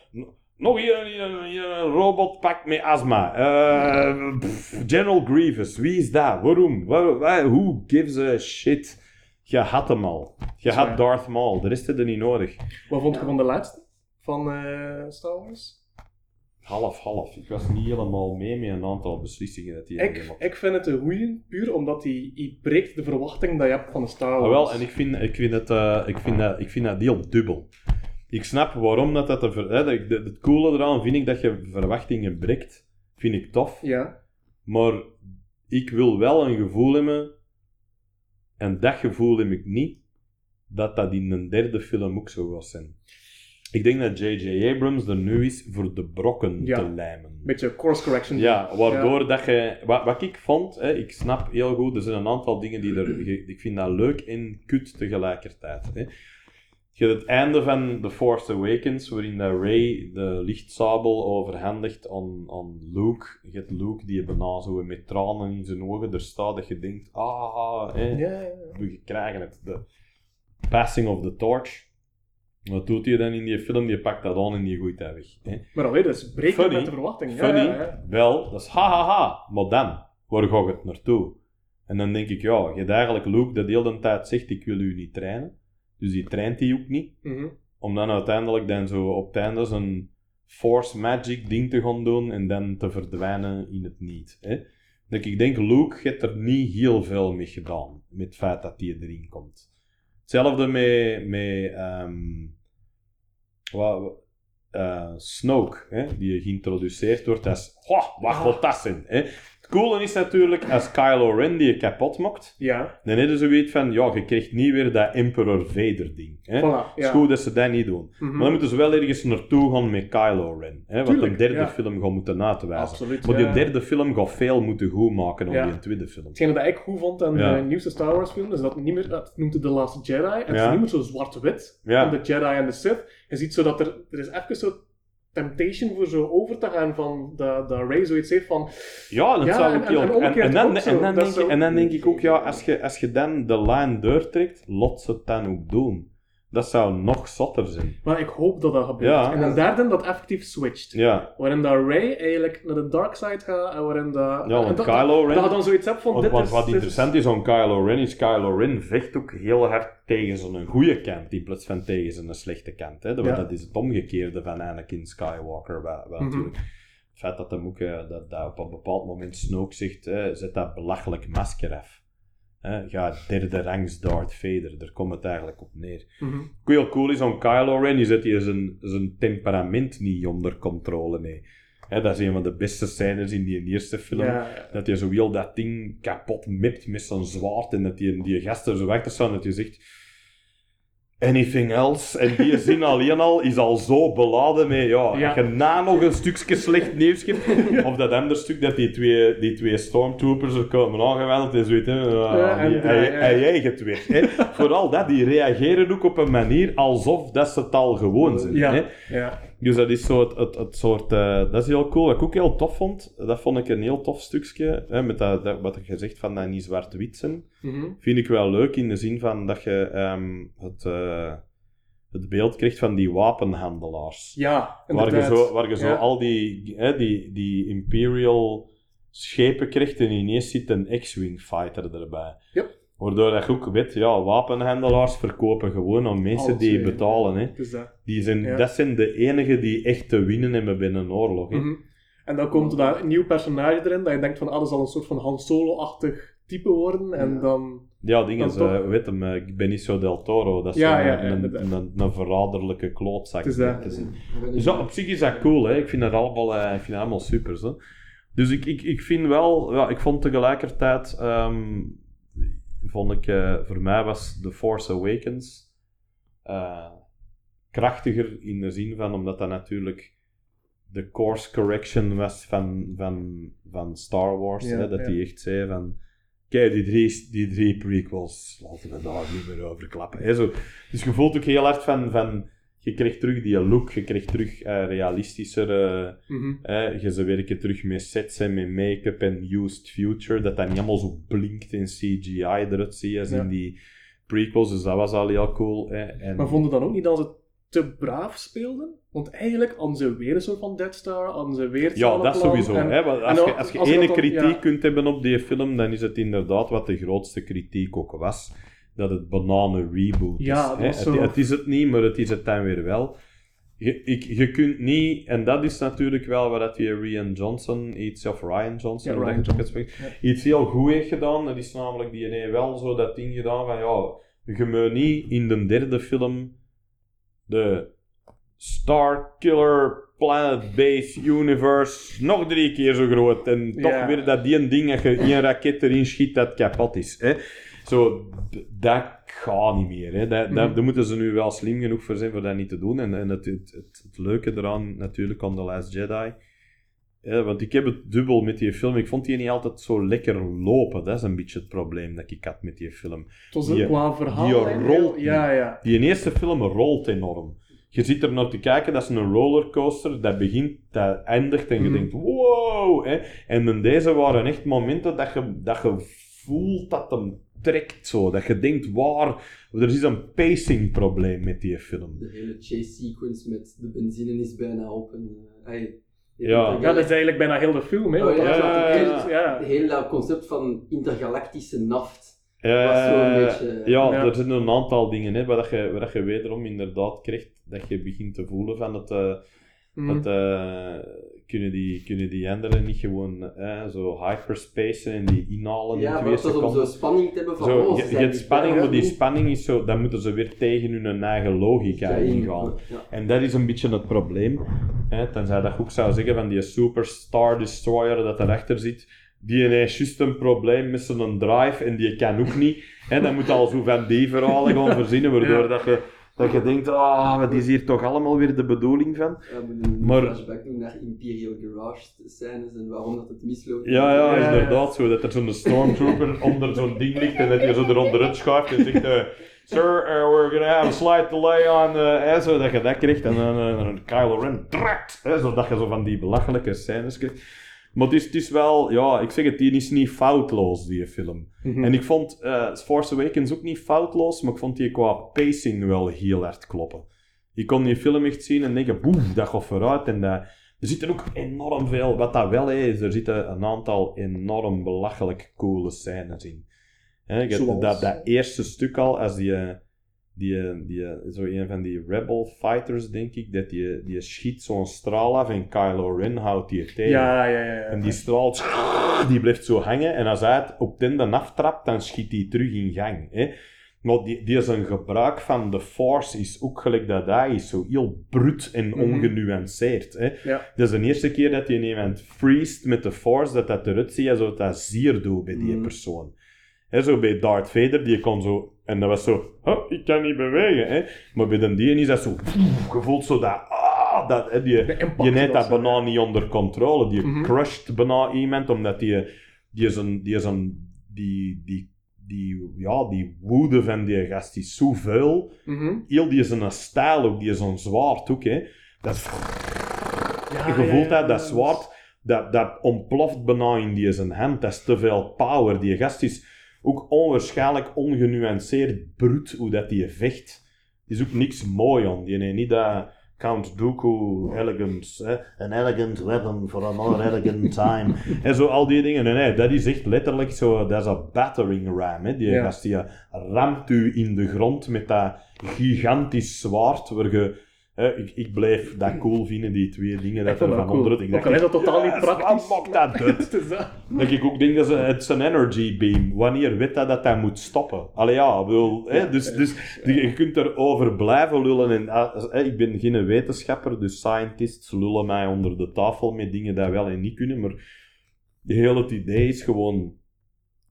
nog hier, hier, hier een robotpak met astma. Eh, pff, General Grievous, wie is dat? Waarom? Waar, waar- who gives a shit? Je had hem al. Je had. Darth Maul, de rest is er niet nodig. Wat vond je van de laatste? Van eh, Star Wars? Half-half. Ik was niet helemaal mee met een aantal beslissingen dat hij Ik, ik vind het een goeie, puur omdat hij hij breekt de verwachting dat je hebt van de Star Wars. Ah, wel, en ik vind, ik, vind het, eh, ik, vind dat, ik vind dat heel dubbel. Ik snap waarom dat dat... hè, het coole eraan vind ik dat je verwachtingen breekt. Vind ik tof. Ja. Maar ik wil wel een gevoel hebben, en dat gevoel heb ik niet, dat dat in een derde film ook zo was zijn. Ik denk dat J.J. Abrams er nu is voor de brokken Ja. te lijmen. Een beetje course correction. Ja, waardoor dat je... Wat, wat ik vond, hè, ik snap heel goed, er zijn een aantal dingen die er... Ik vind dat leuk en kut tegelijkertijd. Hè. Je hebt het einde van The Force Awakens, waarin Rey de lichtsabel overhandigt aan, aan Luke. Je hebt Luke die bijna zo met tranen in zijn ogen er staat, dat je denkt, ah, we krijgen het. De passing of the torch. Wat doet hij dan in die film? Die pakt dat aan en die gooit dat weg. Hè? Maar je, dat is breken met de verwachting. Funny, ja, ja. wel, dat is ha ha ha. Maar dan, waar ga ik het naartoe? En dan denk ik, ja, je hebt eigenlijk Luke dat de hele tijd zegt, ik wil u niet trainen. Dus die traint hij ook niet. Mhm. Om dan uiteindelijk dan zo op het einde zo'n force magic ding te gaan doen en dan te verdwijnen in het niet. Hè? Dat ik denk, Luke heeft er niet heel veel mee gedaan. Met het feit dat hij erin komt. Hetzelfde met, met ehm, wat, eh, Snoke, hè, die geïntroduceerd wordt als... Goh, wat gaat dat zijn? Hè? Het coole is natuurlijk, als Kylo Ren die je kapot maakt, Ja, dan hebben ze zoiets van, ja, je krijgt niet weer dat Emperor Vader ding. Hè? voilà. Het is goed dat ze dat niet doen. Mhm. Maar dan moeten ze wel ergens naartoe gaan met Kylo Ren. Hè? Wat Tuurlijk, een derde ja. film gaat moeten. Absoluut. Maar ja. die derde film gaat veel moeten goed maken Ja. die tweede film. Hetgene dat ik goed vond aan de nieuwste Star Wars film, is dat niet meer, dat noemt het The Last Jedi, en het is niet meer zo zwart-wit, Ja. van de Jedi en de Sith. Je ziet zo dat er, er is even zo temptation voor zo over te gaan van dat, dat Rey zoiets heeft van, Ja, dat Ja, zou en- ik en- dan, ook zo. en, dan denk ik, zo- en dan denk ik ook, ja, als je, als je dan de lijn doortrekt, lot ze het dan ook doen. Dat zou nog zotter zijn. maar ik hoop dat dat gebeurt. Ja. En een derde dat effectief switcht. Ja, Waarin dat Rey eigenlijk naar de dark side gaat en waarin dat... ja want dat, Kylo dat, Ren... je dan zoiets hebt van, Want, dit want is... wat interessant is aan Kylo Ren, is Kylo Ren vecht ook heel hard tegen zo'n goede kant, in plaats van tegen zijn slechte kant. Hè. Dat, Ja. dat is het omgekeerde van Anakin Skywalker. Wel, wel Mhm. natuurlijk. Het feit dat, hem ook, eh, dat, dat op een bepaald moment Snoke zegt, hè, zet dat belachelijk masker af. Hè, ga derde rangs Darth Vader, daar komt het eigenlijk op neer. Ook heel cool is aan Kylo Ren, is dat hij zijn, zijn temperament niet onder controle. Hè, dat is een van de beste scènes in die eerste film. Ja, ja. Dat je zo heel dat ding kapot mipt met zijn zwaard en dat die, die gasten zo achter staan dat je zegt anything else? En die zin alleen al is al zo beladen met, ja, Ja. je na nog een stukje slecht nieuws hebt, of dat andere stuk dat die twee, die twee stormtroopers er komen Ja, en die- die- hij, eigen het weer. Hè. Vooral dat, die reageren ook op een manier alsof dat ze het al gewoon zijn. Ja, Hè. ja. Dus dat is zo het, het, het soort... eh, dat is heel cool. Wat ik ook heel tof vond, dat vond ik een heel tof stukje, hè, met dat, dat, wat je zegt van dat niet zwart-wit zijn, Mhm. vind ik wel leuk in de zin van dat je ehm, het, eh, het beeld krijgt van die wapenhandelaars. Ja, waar je zo, waar je zo Ja. al die, hè, die, die Imperial schepen krijgt en ineens zit een X-Wing fighter erbij. Yep. Waardoor dat je ook weet, ja, wapenhandelaars verkopen gewoon aan mensen Alles, die betalen. Hè. Dus dat. Die zijn, Ja. Dat zijn de enigen die echt te winnen hebben binnen een oorlog. Hè. Mhm. En dan komt er daar een nieuw personage erin, dat je denkt van, ah, dat zal een soort van Han Solo-achtig type worden, en Ja. dan... Ja, dingen, toch- uh, weet hem, uh, Benicio del Toro, dat is Ja, zo'n- ja, ja, een, een, een, verraderlijke klootzak. Het is dat. te zien. Dus ja, op zich is dat cool, hè. ik vind dat allemaal, eh, ik vind dat allemaal super. Zo. Dus ik, ik, ik vind wel, ja, ik vond tegelijkertijd, ehm, vond ik, eh, voor mij was The Force Awakens eh, krachtiger in de zin van, omdat dat natuurlijk de course correction was van, van, van Star Wars. Ja, hè, dat ja. die echt zei van, kijk, die drie, die drie prequels, laten we daar niet meer over klappen. Hè, zo. Dus je voelt ook heel hard van, van je krijgt terug die look, je krijgt terug eh, realistischer... eh, Mhm. Hè, je ze werken terug met sets en met make-up en used future, dat dat niet allemaal zo blinkt in CGI eruit ziet als Ja. in die prequels, dus dat was al heel cool. En, Maar vonden dan ook niet dat ze te braaf speelden? Want eigenlijk hadden ze weer een soort van Death Star, hadden ze weer ja, dat sowieso. en- hè, want als, en je, als je als ene dan- kritiek ja. kunt hebben op die film, dan is het inderdaad wat de grootste kritiek ook was, dat het bananen reboot is. Ja, dat hè. Het, het is het niet, maar het is het dan weer wel. Je, ik, je kunt niet, en dat is natuurlijk wel wat dat die Rian Johnson, iets of Ryan Johnson, Ja, Ryan dat het iets heel goed heeft gedaan. Dat is namelijk, die heeft wel zo dat ding gedaan van, ja, je moet niet in de derde film de Star Killer Planet Base Universe nog drie keer zo groot. En toch Ja. weer dat die een ding, als je één raket erin schiet, dat kapot is. Hè? Zo, dat gaat niet meer. Hè? Dat, dat, Mhm. daar moeten ze nu wel slim genoeg voor zijn voor dat niet te doen. En, en het, het, het, het leuke eraan, natuurlijk, aan The Last Jedi, Ja, want ik heb het dubbel met die film. Ik vond die niet altijd zo lekker lopen. Dat is een beetje het probleem dat ik had met die film. Het was Die- ook qua verhaal. die rolt Ja, ja. Die eerste film rolt enorm. Je zit er naar te kijken, dat is een rollercoaster. Dat begint, dat eindigt en je Mhm. denkt, wow. Hè? En in deze waren echt momenten dat je, dat je voelt dat hem trekt zo. Dat je denkt, waar... Er is een pacing probleem met die film. De hele chase sequence met de benzine is bijna op. En, eh, Ja. Ja, dat is eigenlijk bijna heel de film. Hè, Oh, ja, ja, concept van intergalactische naft. Eh, was zo een beetje- ja, Ja. er zijn een aantal dingen hè, waar, dat je, waar dat je wederom inderdaad krijgt dat je begint te voelen van het... Dat, eh, kunnen, die, kunnen die anderen niet gewoon eh, zo hyperspacen en die inhalen Ja, in maar twee het was om seconden? zo spanning te hebben van, Zo, oh, je, ze je hebt spanning, maar die spanning is zo, dan moeten ze weer tegen hun eigen logica Ja, ingaan. Ja. En dat is een beetje het probleem. Hè, tenzij dat je ook zou zeggen van die Superstar Destroyer dat erachter zit, die heeft juist een probleem met zijn drive en die kan ook niet. Hè, dan moet je al zo van die verhalen gaan verzinnen, waardoor Ja. dat, je, dat je denkt, ah, wat is hier toch allemaal weer de bedoeling van? Ja, Maar- flashback naar Imperial Garage scènes en waarom dat het misloopt. Ja, ja, Ja, inderdaad. Zo, dat er zo'n stormtrooper onder zo'n ding ligt en dat hij zo eronderuit schuift en zegt... eh, Sir, uh, we're gonna have a slight delay on... eh, hè, zo dat je dat krijgt en dan eh, dan Kylo Ren trakt. Hè, zodat je zo van die belachelijke scènes krijgt. Maar het is, het is wel... Ja, ik zeg het, die is niet foutloos, die film. Mhm. En ik vond eh, Force Awakens ook niet foutloos, maar ik vond die qua pacing wel heel hard kloppen. Je kon die film echt zien en denken, boef, dat gaat vooruit. En dat, er zitten ook enorm veel, wat dat wel is, er zitten een aantal enorm belachelijk coole scènes in. Dat, dat eerste stuk al, als die, eh, die, eh, die, eh, zo een van die rebel fighters, denk ik, dat die, die schiet zo'n straal af en Kylo Ren houdt die tegen. Ja, ja, ja. ja. En die straalt, die blijft zo hangen. En als hij het op tenden aftrapt, dan schiet hij terug in gang. Hè. Maar die, die zijn gebruik van de Force is ook gelijk dat hij is. Zo heel bruut en Mhm. ongenuanceerd. Hè. Ja. Dat is de eerste keer dat je iemand freest met de Force, dat dat eruit ziet alsof dat zier doet bij die Mhm. persoon. Hè, zo bij Darth Vader, die kon zo... En dat was zo... "Huh, ik kan niet bewegen. Hè. Maar bij de die is dat zo... Je voelt zo dat... Ah, dat hè, die, je neemt dat bijna niet onder controle. Die Mhm. crusht bijna iemand, omdat die, die is een, die is een, die, die, die, ja, die woede van die gast is zoveel. Mhm. Heel die is een stijl ook, die is een zwaard ook, hè. Dat is, Ja, je voelt ja, dat, dat zwaard, dat, dat ontploft bijna in die zijn hand. Dat is te veel power. Die gast is ook onwaarschijnlijk ongenuanceerd bruut hoe dat die vecht. Is ook niks mooi aan. Die heeft niet dat Count Dooku elegance, hè? an elegant weapon for a more elegant time. en zo al die dingen. Nee, nee, dat is echt letterlijk zo, dat is een battering ram. Hè? Die Ja. gast die ramt u in de grond met dat gigantisch zwaard, waar je... Ik, ik blijf dat cool vinden, die twee dingen dat er dat van cool. onder het. Ik Ook al is dat totaal niet praktisch. Wat dat? Het dat. Dat ik ook denk dat het is een energy beam. Wanneer weet dat dat dat moet stoppen? Allee ja, hè, dus, dus je kunt erover blijven lullen. En, ah, hè, ik ben geen wetenschapper, dus scientists lullen mij onder de tafel met dingen die wel en niet kunnen. Maar het hele idee is gewoon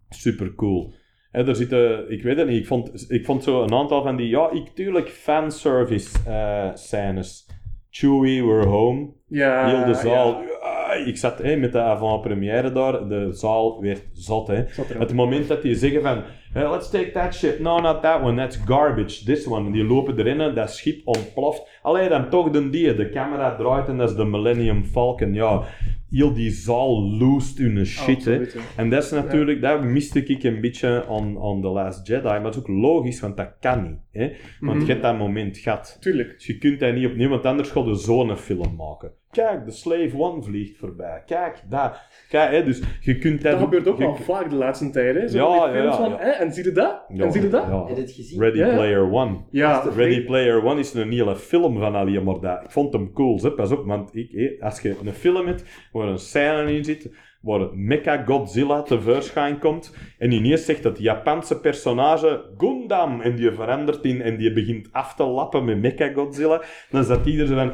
super cool. Hè, er zitten, ik weet het niet, ik vond, ik vond zo een aantal van die, ja, ik tuurlijk fanservice eh scènes. Chewie, we're home. Ja, Heel de zaal. ja. Ah, Ik zat met de avant-première daar, de zaal werd zot. Hè. Het moment dat die zeggen van, "Hey, let's take that shit, no not that one, that's garbage, this one. En die lopen erin en dat schip ontploft. Alleen dan toch de die, de camera draait en dat is de Millennium Falcon. Ja, heel die zaal loest hun shit. Hè. Ja. En dat is natuurlijk, dat miste ik een beetje on, on The Last Jedi, maar dat is ook logisch, want dat kan niet. Hè. Want Mhm. je hebt dat moment gehad. Tuurlijk. Dus je kunt dat niet opnieuw, want anders ga je zo'n film maken. Kijk, de Slave One vliegt voorbij. Kijk, dat. Kijk, hè, dus je kunt dat... Dat gebeurt ook je- wel vaak de laatste tijd. Hè? Zo Ja, ja, films ja, van, ja. hè, en zie je dat? Ja, en zie je dat? ja. Heb je het gezien? Ready. Player One. Ja. Ready Player One is een hele film van maar dat. Ik vond hem cool, hè. pas op, want ik, als je een film hebt waar een scène in zit, waar Mecha Godzilla tevoorschijn komt, en ineens zegt het Japanse personage Gundam, en die verandert in, en die begint af te lappen met Mecha Godzilla, dan zat iedereen van,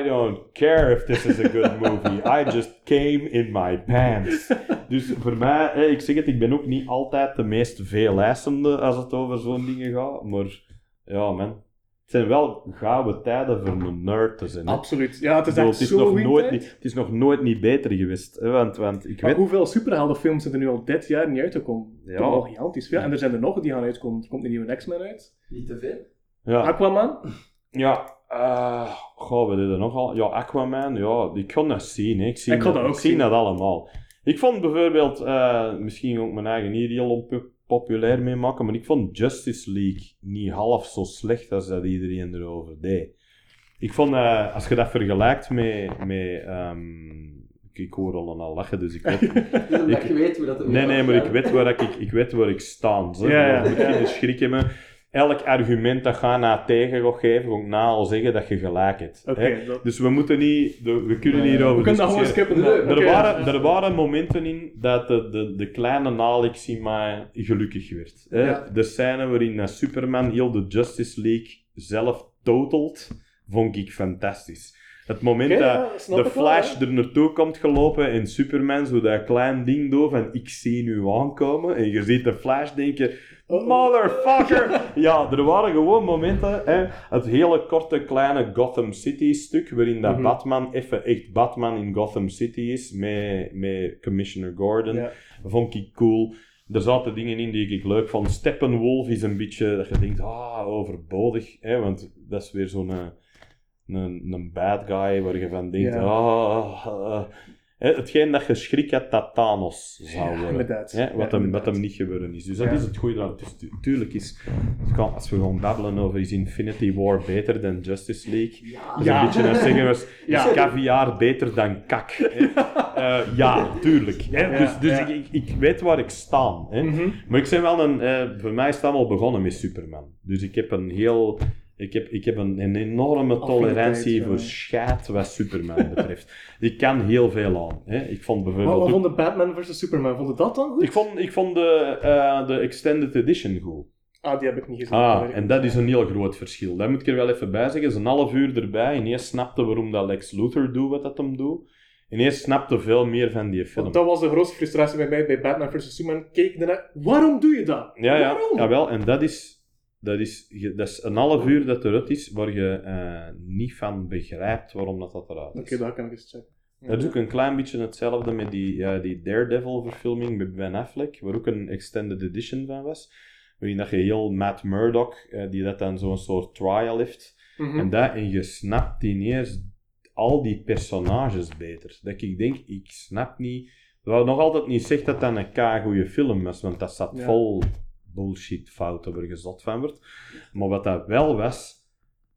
I don't care if this is a good movie, I just came in my pants. Dus voor mij, ik zeg het, ik ben ook niet altijd de meest veelijzende als het over zo'n dingen gaat, maar ja man, zijn wel gouden tijden voor een nerd te zijn. hè. Absoluut. Ja, het is bedoel, echt het, is zo nog nooit niet, het is nog nooit niet beter geweest. Hè? Want, want ik Maar weet... hoeveel superheldenfilms zijn er nu al dit jaar niet uitgekomen? Ja. Toch al gigantisch veel. En er zijn er nog die gaan uitkomen. Er komt een nieuwe X-Men uit. Niet te veel. Ja, Aquaman. ja eh, goh, we deden nogal. Ja, Aquaman, ja, ik kon dat zien. Hè. Ik zie, Ik kon dat, dat ook ik zie zien. dat allemaal. Ik vond bijvoorbeeld, eh, misschien ook mijn eigen hier heel onpopulair mee maken, maar ik vond Justice League niet half zo slecht als dat iedereen erover deed. Ik vond, eh, als je dat vergelijkt met... met ehm, ik, ik hoor al aan lachen, dus ik weet, je weet hoe dat Nee, nee, maar ik weet waar ik, ik, weet waar ik sta. Zo. Ja, ja, Ik schrik hebben. Elk argument dat je na tegen gaat geven, ga ik na al zeggen dat je gelijk hebt. Hè. dat- Dus we moeten niet... de- we kunnen Nee, hierover we kunnen dat gewoon skippen. Nee, Er, waren, er waren momenten in dat de, de, de kleine Alex in mij gelukkig werd. Hè? Ja. De scène waarin Superman heel de Justice League zelf totalt, vond ik fantastisch. Het moment dat ja, de wel, Flash er naartoe komt gelopen en Superman zo dat klein ding doet van ik zie nu aankomen en je ziet de Flash denken. Motherfucker ja er waren gewoon momenten hè, het hele korte kleine Gotham City stuk waarin dat Mhm. Batman even echt Batman in Gotham City is met, met Commissioner Gordon Ja. vond ik cool er zaten dingen in die ik leuk vond. Steppenwolf is een beetje dat je denkt, ah, overbodig. Hè? Want dat is weer zo'n eh, een, een bad guy waar je van denkt, Ja. ah, ah. Hè, hetgeen dat je schrik had dat Thanos zou Ja, worden. inderdaad. Hè, Ja, wat, hem, wat hem niet geworden is. Dus dat Ja. is het goede eraan. Dus tu- tuurlijk is, het kan- als we gewoon babbelen over is Infinity War beter dan Justice League. Dat is Ja. een beetje als zeggen was, is caviar beter dan kak? Eh, ja, tuurlijk. Hè? Dus dus ik, ik weet waar ik sta. Hè? Mhm. Maar ik ben wel een... eh, voor mij is het allemaal begonnen met Superman. Dus ik heb een heel... Ik heb, ik heb een, een enorme tolerantie voor scheid wat Superman betreft. Ik kan heel veel aan. Hè? Ik vond bijvoorbeeld... wat vond de Batman vs Superman? Vond je dat dan goed? ik vond, ik vond de, eh, de Extended Edition goed. Ah, die heb ik niet gezien. Ah, en dat is een heel groot verschil. Dat moet ik er wel even bij zeggen. Is een half uur erbij. En eerst snapte waarom dat Lex Luthor doet wat dat hem doet. En eerst snapte veel meer van die film. Want dat was de grootste frustratie bij mij bij Batman vs Superman. Keek ernaar, waarom doe je dat? Ja, ja. Waarom? Jawel, en dat is, dat, is, dat is een half uur dat eruit is waar je eh, niet van begrijpt waarom dat, dat eruit is. Oké, dat kan ik eens checken. Dat is ook een klein beetje hetzelfde met die, die Daredevil-verfilming met Ben Affleck, waar ook een extended edition van was. Waarin dat je heel Matt Murdock, eh, die dat dan zo'n soort trial heeft. Mhm. En, dat, en je snapt ineens al die personages beter. Dat ik denk, ik snap niet... Wat nog altijd niet zegt dat dat een k-goeie film was, want dat zat Ja. vol bullshit fouten waar je zot van wordt. Maar wat dat wel was,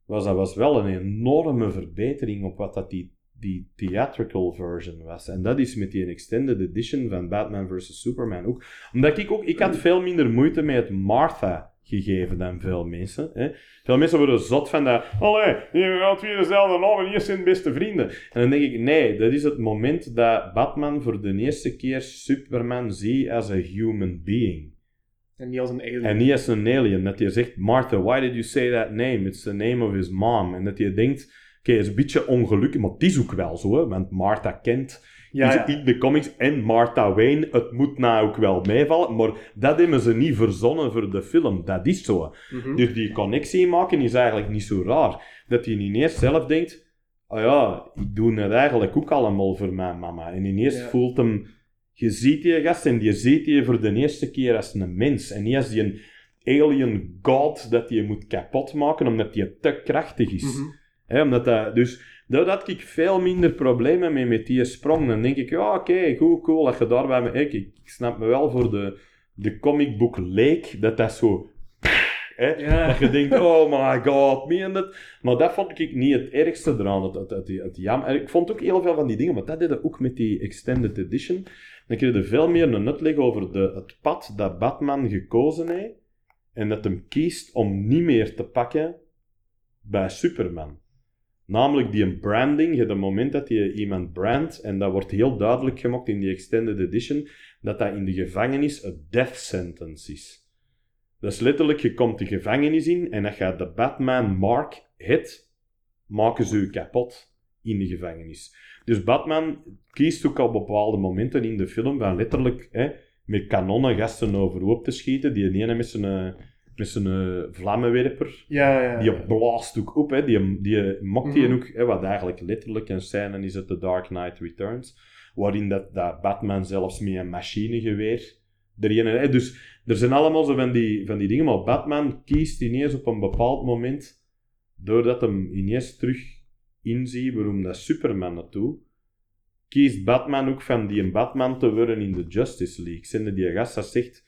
was dat was wel een enorme verbetering op wat dat die, die theatrical version was. En dat is met die extended edition van Batman vs. Superman ook. Omdat ik ook... Ik had veel minder moeite met het Martha gegeven dan veel mensen. Hè. Veel mensen worden zot van dat... Allee, je gaat weer dezelfde naam en hier zijn beste vrienden. En dan denk ik, nee, dat is het moment dat Batman voor de eerste keer Superman ziet als een human being. En niet als een alien. En niet als een alien. Dat je zegt, Martha, why did you say that name? It's the name of his mom. En dat je denkt, oké, het is een beetje ongelukkig, maar het is ook wel zo, hè, want Martha kent ja, is ja. in de comics en Martha Wayne. Het moet nou ook wel meevallen, maar dat hebben ze niet verzonnen voor de film. Dat is zo. Mhm. Dus die connectie maken is eigenlijk niet zo raar. Dat je ineens zelf denkt, oh ja, ik doe het eigenlijk ook allemaal voor mijn mama. En ineens Ja. voelt hem, je ziet die gast en je ziet die voor de eerste keer als een mens. En niet als die een alien god dat je moet kapotmaken omdat die te krachtig is. Mhm. Omdat dat, dus daar had ik veel minder problemen mee met die sprong. Dan denk ik, ja, oké, goed, cool, dat je daarbij me... Ik, ik snap me wel voor de, de comic book leek, dat dat zo... Hè, Ja. Dat je denkt, oh my god, meen het? Maar dat vond ik niet het ergste eraan. Het, het, het, het jam. En ik vond ook heel veel van die dingen, maar dat deden ook met die extended edition. Dan kreeg je veel meer een uitleg over de, het pad dat Batman gekozen heeft. En dat hem kiest om niet meer te pakken bij Superman. Namelijk die branding, het moment dat je iemand brandt, en dat wordt heel duidelijk gemaakt in die extended edition, dat dat in de gevangenis een death sentence is. Is letterlijk, je komt de gevangenis in en dat je de Batman Mark het, maken ze je kapot in de gevangenis. Dus Batman kiest ook op bepaalde momenten in de film van letterlijk hè, met kanonnen gasten overhoop te schieten, die ene met zijn, eh, met zijn eh, vlammenwerper. Ja, ja. Die blaast ook op, hè. Die, die mokt die Mhm. ook, hè, wat eigenlijk letterlijk een scène is uit The Dark Knight Returns, waarin dat, dat Batman zelfs met een machinegeweer erin, hè. Dus er zijn allemaal zo van die, van die dingen, maar Batman kiest ineens op een bepaald moment, doordat hem ineens terug inziet waarom dat Superman naartoe, kiest Batman ook van die een Batman te worden in de Justice League. Zijn die gast dat zegt,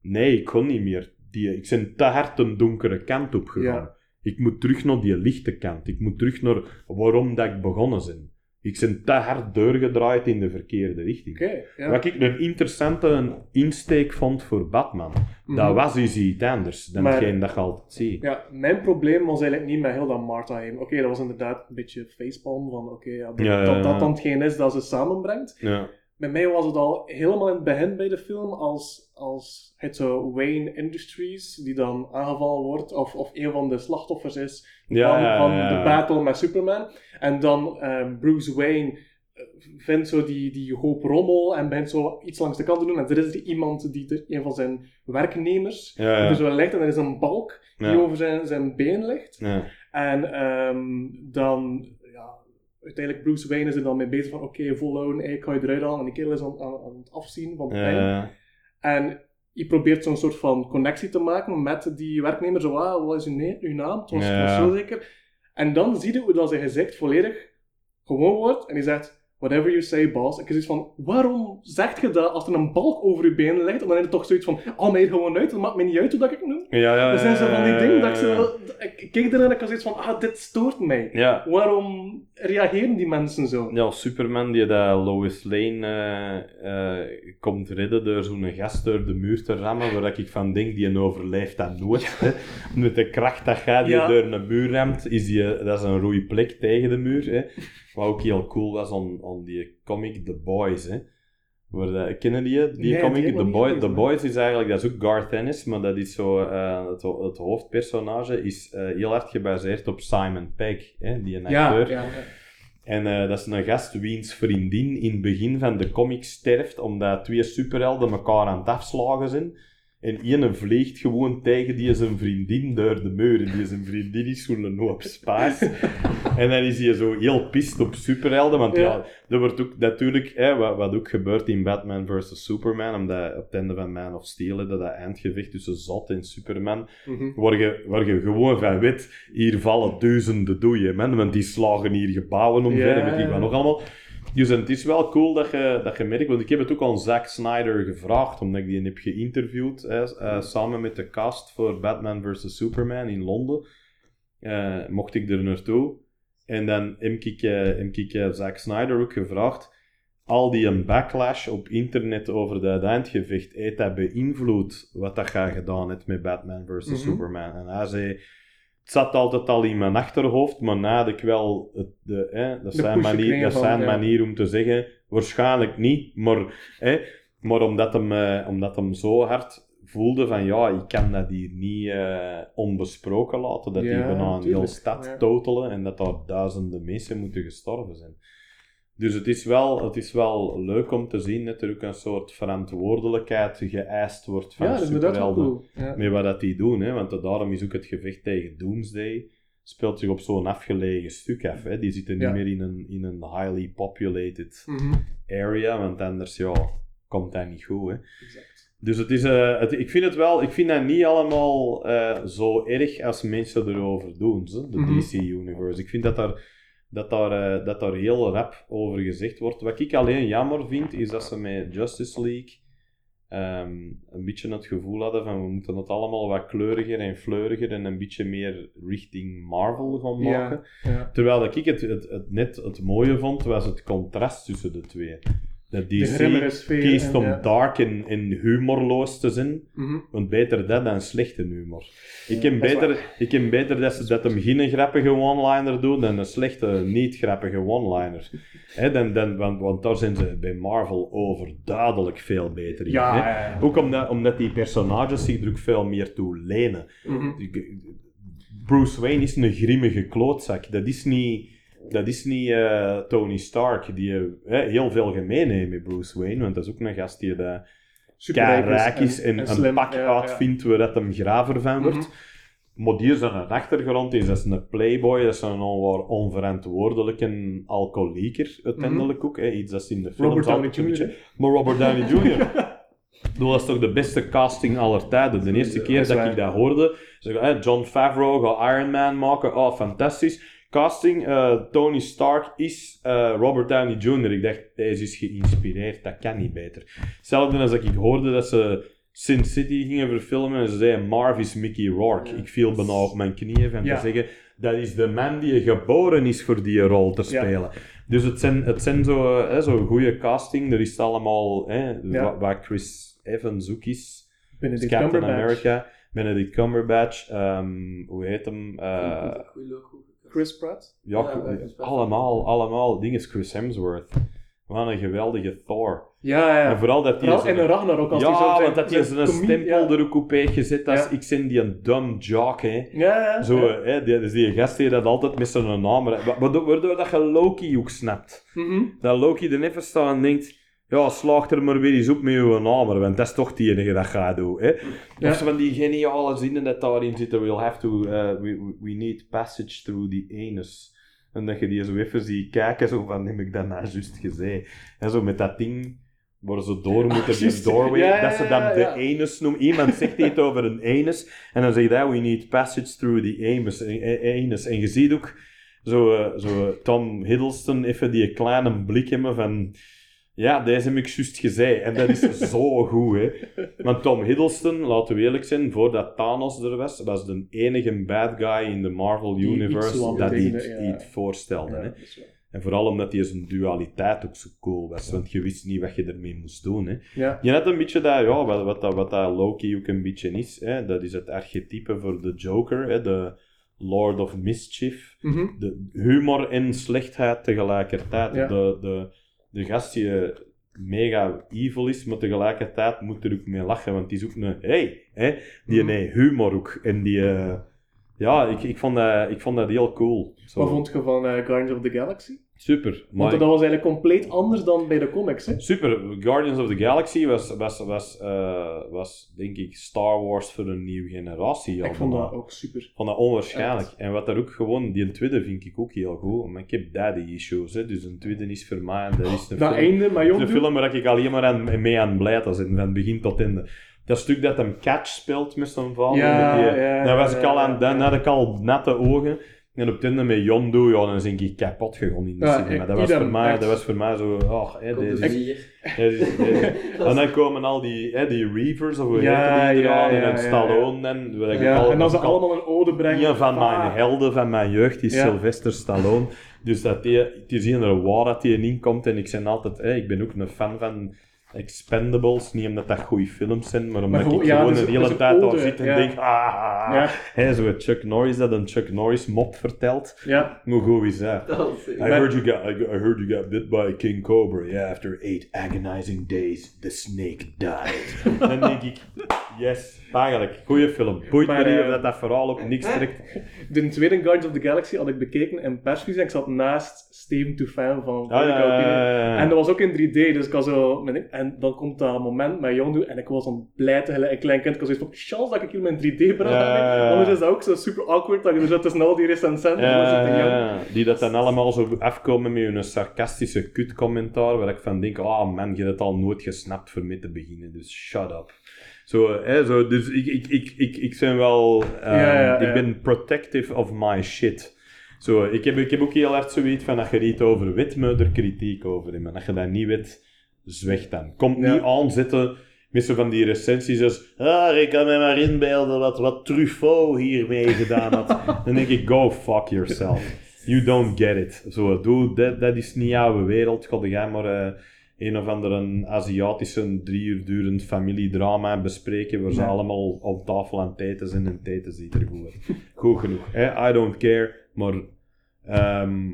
nee, ik kon niet meer. Die, ik ben te hard een donkere kant op gegaan. Ja. Ik moet terug naar die lichte kant. Ik moet terug naar waarom dat ik begonnen ben. Ik ben te hard doorgedraaid in de verkeerde richting. Ja. Wat ik een interessante insteek vond voor Batman. Dat Mhm. was dus iets anders dan hetgeen dat je altijd ziet. Ja, mijn probleem was eigenlijk niet met heel dat Martha heen. Oké, dat was inderdaad een beetje facepalm van oké, ja, dat, Ja, dat dat dan hetgeen is dat ze samenbrengt. Ja. Bij mij was het al helemaal in het begin bij de film als, als het zo Wayne Industries, die dan aangevallen wordt, of, of een van de slachtoffers is Ja, van, ja, ja, de battle met Superman. En dan ehm, Bruce Wayne eh, vindt zo die, die hoop rommel en begint zo iets langs de kant te doen. En er is er iemand die er, een van zijn werknemers, Ja, ja. die er zo ligt en er is een balk die over zijn, zijn been ligt. Ja. En ehm, dan, uiteindelijk Bruce Wayne is er dan mee bezig van, oké, volhouden, hey, ik ga je eruit halen. En die kerel is aan, aan, aan het afzien van pijn. Ja. En je probeert zo'n soort van connectie te maken met die werknemer. Zo, ah, wat is uw, uw naam? Het was, zo zeker. En dan zie je hoe dat zijn gezicht volledig gewoon wordt. En hij zegt, whatever you say, boss. Ik is iets van, waarom zeg je dat als er een balk over je benen ligt? En dan is het toch zoiets van, al mij gewoon uit. Dat maakt me niet uit hoe dat ik het noem. Ja, ja, Dat zijn zo van die ja, dingen ja, dat ik ja. zo... Ik keek erin en ik had zoiets van, ah, dit stoort mij. Ja. Waarom reageren die mensen zo? Ja, Superman die dat Lois Lane eh, eh, komt redden door zo'n gast door de muur te rammen, waar ik van denk, die overleeft dat nooit. Hè. Met de kracht dat gaat die Ja. door een muur ramt, is die, dat is een rode plek tegen de muur. Hè. Wat ook heel cool was aan, aan die comic The Boys. Hè. Waar, dat- kennen die die Nee, comic? The, Boy, The Boys is eigenlijk, dat is ook Garth Ennis, maar dat is zo, eh, het, het hoofdpersonage is eh, heel hard gebaseerd op Simon Pegg, hè, die een Ja, acteur. ja, ja. En eh, dat is een gast wiens vriendin in het begin van de comic sterft, omdat twee superhelden elkaar aan het afslagen zijn. En ene vliegt gewoon tegen die zijn vriendin door de muur. En die zijn vriendin is zo'n hoop spaas. en dan is hij zo heel pist op superhelden. Want ja, Ja. er wordt ook natuurlijk, hè, wat, wat ook gebeurt in Batman vs. Superman, omdat op het einde van Man of Steel, hè, dat, dat eindgevecht tussen Zot en Superman, waar je, waar je gewoon van weet, hier vallen duizenden doeien, man, want die slagen hier gebouwen omver, Ja. en weet ik wat nog allemaal. Dus het is wel cool dat je, dat je merkt, want ik heb het ook aan Zack Snyder gevraagd, omdat ik die heb geïnterviewd, hè, eh, samen met de cast voor Batman vs. Superman in Londen. Eh, mocht ik er naartoe. En dan heb ik, heb ik eh, Zack Snyder ook gevraagd, al die een backlash op internet over dat eindgevecht, heeft dat beïnvloed wat dat gaat gedaan heeft met Batman vs. Mhm. Superman? En hij zei, het zat altijd al in mijn achterhoofd, maar na had ik wel, het, de, hè, dat De zijn, manier, dat zijn ja. manier om te zeggen, waarschijnlijk niet, maar, hè, maar omdat, hem, eh, omdat hem zo hard voelde van, ja, ik kan dat hier niet eh, onbesproken laten, dat die Ja, bijna een hele stad totelen en dat daar duizenden mensen moeten gestorven zijn. Dus het is, wel, het is wel leuk om te zien dat er ook een soort verantwoordelijkheid geëist wordt van Ja, superhelden. cool. Ja. Met wat dat die doen, hè? want daarom is ook het gevecht tegen Doomsday speelt zich op zo'n afgelegen stuk af. Hè? Die zitten Ja. niet meer in een, in een highly populated Mhm. area, want anders ja, komt dat niet goed. Hè? Exact. Dus het is, eh, het, ik vind het wel, ik vind dat niet allemaal eh, zo erg als mensen erover doen, zo, de Mhm. DC-universe. Ik vind dat daar, dat, daar, eh, dat daar heel rap over gezegd wordt. Wat ik alleen jammer vind, is dat ze met Justice League ehm, een beetje het gevoel hadden van we moeten het allemaal wat kleuriger en fleuriger en een beetje meer richting Marvel gaan Ja. maken. Ja. Terwijl dat ik het, het, het net het mooie vond, was het contrast tussen de twee. De DC sfeer. kiest en, om ja. dark en, en humorloos te zijn. Mhm. Want beter dat dan slechte humor. Ik is beter, ik heb beter dat ze dat hem geen grappige one-liner doen dan een slechte, niet grappige one-liner. Hè, dan, dan, want, want daar zijn ze bij Marvel overduidelijk veel beter in. Ja, hè. Ook omdat, omdat die personages zich er ook veel meer toe lenen. Mhm. Bruce Wayne is een grimmige klootzak. Dat is niet, dat is niet eh, Tony Stark, die eh, heel veel gemeen heeft met Bruce Wayne. Want dat is ook een gast die is rijk is en, een pak Ja, ja. uitvindt waar dat hem graver van wordt. Mhm. Maar die is een achtergrond, is dat is een playboy, dat is een onwaar onverantwoordelijke alcoholieker uiteindelijk ook. Hè. Iets dat in de films Mhm. Robert Downey Jr. beetje- Maar Robert Downey Jr. Dat was toch de beste casting aller tijden. De eerste keer dat ik dat hoorde, ik, hè, John Favreau gaat Iron Man maken. Oh, fantastisch. Casting, eh, Tony Stark is eh, Robert Downey Jr. Ik dacht, deze is geïnspireerd, dat kan niet beter. Hetzelfde als dat ik hoorde dat ze Sin City gingen verfilmen en ze zeiden, Marv is Mickey Rourke. Ik viel bijna op mijn knieën van Ja. te zeggen, dat is de man die geboren is voor die rol te Ja. spelen. Dus het zijn, het zijn zo, hè, zo'n goede casting. Er is allemaal, hè, wat Chris Evans ook is. Benedict Captain Cumberbatch. America, Benedict Cumberbatch, ehm, hoe heet hem? Eh, Chris Pratt. ja, Ja, bij Chris Pratt. allemaal, allemaal. Ding is Chris Hemsworth. Wat een geweldige Thor. Ja, ja. En vooral dat hij in een Ragnarok als ja, die zo zijn, want dat hij zijn stempel ja. er ook gezet als Ja. ik ben die een dumb jock, hè. Ja, ja. Zo, ja. hè, die, dus die gast die dat altijd met zijn naam... wa- Waardoor, dat je Loki ook snapt. Mhm. Dat Loki er even staat en denkt... Ja, slaag er maar weer eens op met uw naam, want dat is toch die enige dat gaat doen. Hè? Ja. Of van die geniale zinnen dat daarin zitten. We'll have to... uh, we, we- need passage through the anus. En dat je die zo even ziet kijken, zo van, heb ik dat nou juist gezegd? En zo met dat ding waar ze door moeten, die juist. doorway, Ja, ja, dat ze dan ja, de anus noemen. Iemand zegt iets over een anus, en dan zeg je, we need passage through the anus. eh, anus. En je ziet ook zo, eh, zo Tom Hiddleston even die kleine blik hebben van... Ja, deze heb ik juist gezegd. En dat is zo goed, hè. Want Tom Hiddleston, laten we eerlijk zijn, voordat Thanos er was, was de enige bad guy in de Marvel Die Universe dat hij ja. iets voorstelde. Ja, hè. En vooral omdat hij zijn dualiteit ook zo cool was, want je wist niet wat je ermee moest doen. Hè. Ja. Je had een beetje dat, ja, wat, wat, dat, wat dat Loki ook een beetje is, hè. dat is het archetype voor de Joker, hè, de Lord of Mischief Mhm. de humor en slechtheid tegelijkertijd. Ja. De, de, de gast die eh, mega evil is, maar tegelijkertijd moet er ook mee lachen, want die is ook een hey, hè, die Mhm. nee, humor ook. En die, eh, ja, ik, ik, vond dat, ik vond dat heel cool. Zo, Wat vond je van eh, Guardians of the Galaxy? Super. Want dat was eigenlijk compleet anders dan bij de comics, hè? Super. Guardians of the Galaxy was, was, was, eh, was denk ik, Star Wars voor een nieuwe generatie. Ik vond dat ook super. vond dat onwaarschijnlijk. En wat daar ook gewoon, die tweede vind ik ook heel goed. Maar ik heb daddy issues, hè. dus een tweede is voor mij. En dat is een Dat film, einde, maar een jong, film waar ik alleen maar aan, mee aan blij was, van het begin tot einde. Dat stuk dat hem catch speelt met zijn vader, Ja, die, ja, daar was ja, ik al aan, ja. dan had ik al natte ogen. En op het einde met Yondu, ja, dan denk ik kapot gegaan in de Ja, cinema. Dat was, voor mij, echt. dat was voor mij zo, oh, hè, deze is... hier. deze is- deze- En dan komen al die, hè, die Reavers, of hoe Ja, heet die ja, eraan, ja, en ja, Stallone, en... wat ik Ja, al- en dan ze allemaal een ode brengen. een van mijn helden van mijn jeugd is Ja. Sylvester Stallone. Dus dat die, het is hier er waar dat hij in komt. En ik ben altijd, hè, ik ben ook een fan van Expendables. Niet omdat dat goede films zijn, maar omdat gewoon- ik ja, gewoon dus- de hele dus een tijd daar ode, zit en ja. denk, ah, Ja. Hè, zo Chuck Norris dat een Chuck Norris mop vertelt. Ja, Hoe goed is dat? I heard, you got, I I heard you got bit by a king cobra. Yeah, after eight agonizing days, the snake died. Dan denk ik, yes, eigenlijk, goede film. Boeit me Maar, niet eh, of dat, dat verhaal op niks trekt. de tweede Guardians of the Galaxy had ik bekeken in persvisie. Ik zat naast Steven Toufan van Ah, ja. En dat was ook in 3D, dus ik had zo... En dan komt dat moment met Yondu en ik was dan blij te een klein kind. Ik had zoiets van, chance dat ik hier mijn 3D-bril Ja, ja, heb. ja. Anders is dat ook zo super awkward dat je er zo tussen al die recensenten Ja, zit die dat dan allemaal zo afkomen met hun sarcastische kutcommentaar, waar ik van denk, ah man, je hebt het al nooit gesnapt voor mee te beginnen, dus shut up. Zo, hè, zo, dus ik, ik, ik, ik, ik ben wel, ehm, Ja, ja, ik ben protective of my shit. Zo, ik, heb, ik heb ook heel hard zoiets van, dat je iets over weet, er kritiek over hebben. Als je dat niet weet, zweeg dan. Kom Ja. niet aanzetten met zo van die recensies als, ah, ik kan me maar inbeelden wat, wat Truffaut hiermee gedaan had. dan denk ik, go fuck yourself. You don't get it. Zo, doe, dat, dat is niet jouw wereld. God, jij maar eh, een of andere Aziatische drie uur durend familiedrama bespreken, waar ze allemaal op tafel aan het eten zijn en het eten ziet er goed uit. Goed genoeg. Hè? I don't care, maar, ehm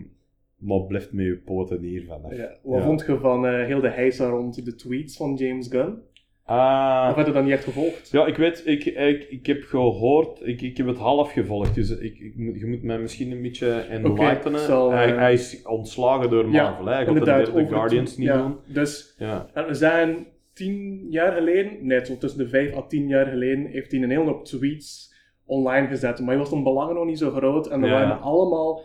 maar blijft met je poten hier vanaf. Ja. Wat Ja. vond je van eh, heel de heisa rond de tweets van James Gunn? Ah, Of heb je dat niet echt gevolgd? Ja, ik weet, ik, ik, ik heb gehoord, ik, ik heb het half gevolgd, dus ik, ik, je moet mij misschien een beetje enlightenen. ik zal, hij, eh, hij is ontslagen door Marvel, hè. hij gaat de de Guardians niet ja. doen. Dus Ja. en we zijn tien jaar geleden, nee, zo tussen de vijf à tien jaar geleden, heeft hij een hele hoop tweets online gezet. Maar hij was toen belangen nog niet zo groot. En er Ja. waren allemaal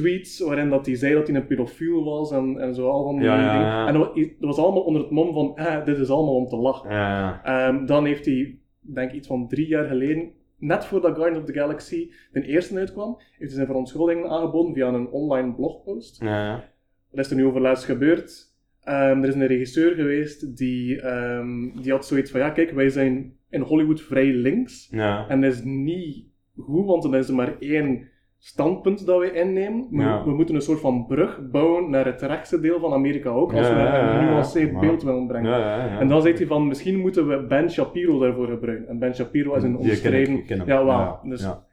tweets waarin dat hij zei dat hij een pedofiel was en, en zo al van die Ja, dingen. ja. En dat wa- dat was allemaal onder het mom van, eh, dit is allemaal om te lachen. Ja, Ehm, dan heeft hij, denk ik iets van drie jaar geleden, net voordat Guardians of the Galaxy de eerste uitkwam, heeft hij zijn verontschuldigingen aangeboden via een online blogpost. ja. Wat is er nu over laatst gebeurd? Ehm, er is een regisseur geweest die, ehm, die had zoiets van, ja kijk, wij zijn in Hollywood vrij links. ja. En dat is niet goed, want dan is er maar één standpunt dat we innemen. We, Ja. we moeten een soort van brug bouwen naar het rechtse deel van Amerika ook, als Ja, we een ja. genuanceerd beeld willen brengen. Ja, ja, ja. En dan zegt hij van, misschien moeten we Ben Shapiro daarvoor gebruiken. En Ben Shapiro is een omstreden... ik ken hem. Ja, wel. Ja, Dus, ja.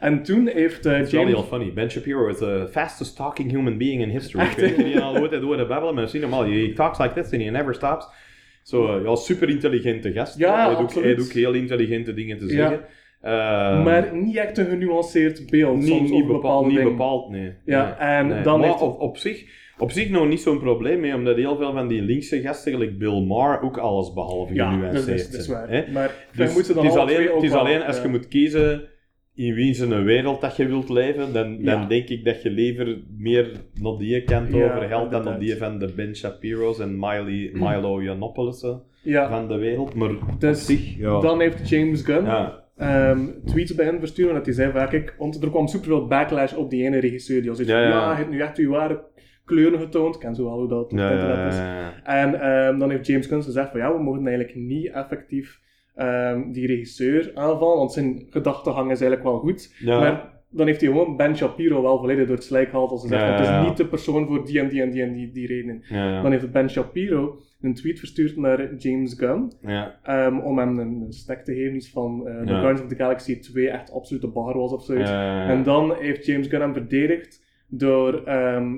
En toen heeft eh, Het is wel James... heel funny. Ben Shapiro is the fastest talking human being in history. Echt, je al ooit hebt horen babbelen, maar zie normaal. He talks like this and he never stops. Zo, eh, ja, super intelligente gast. Ja, hij, doet, hij doet heel intelligente dingen te Ja. zeggen. Eh, maar niet echt een genuanceerd beeld, niet, soms niet, over bepaald, niet bepaald, nee. Ja, Nee, en nee. dan maar heeft- op, op, zich, op zich nog niet zo'n probleem mee, omdat heel veel van die linkse gasten, gelijk Bill Maher, ook alles behalve Ja, genuanceerd is, dat is zijn, waar. hè. Maar Dus moeten dan het is alle alleen, het is alleen als ja. je moet kiezen in wie zijn wereld dat je wilt leven, dan, dan Ja. denk ik dat je liever meer naar die kant Ja, over helpt dan naar die van de Ben Shapiro's en Miley, Milo Yiannopoulos Ja, van de wereld. Maar dus zich, ja. dan heeft James Gunn ehm, tweets bij hen versturen dat hij zei van, ja, kijk, want er kwam superveel backlash op die ene regisseur. Die al zei Ja, ja, ja. hij heeft nu echt uw ware kleuren getoond. Ik ken zo wel hoe dat op Ja, internet is. En ehm, dan heeft James Gunn gezegd van, ja, we mogen eigenlijk niet effectief ehm, die regisseur aanvallen, want zijn gedachtegang is eigenlijk wel goed. Maar dan heeft hij gewoon Ben Shapiro wel volledig door het slijk gehaald als hij zegt, het is niet de persoon voor die en die en die en die, die redenen. Dan heeft Ben Shapiro een tweet verstuurd naar James Gunn, ja. Ehm, om hem een, stek te geven, iets van de Ja. Guardians of the Galaxy 2 echt absolute bar was of zoiets. Ja, En dan heeft James Gunn hem verdedigd door ehm,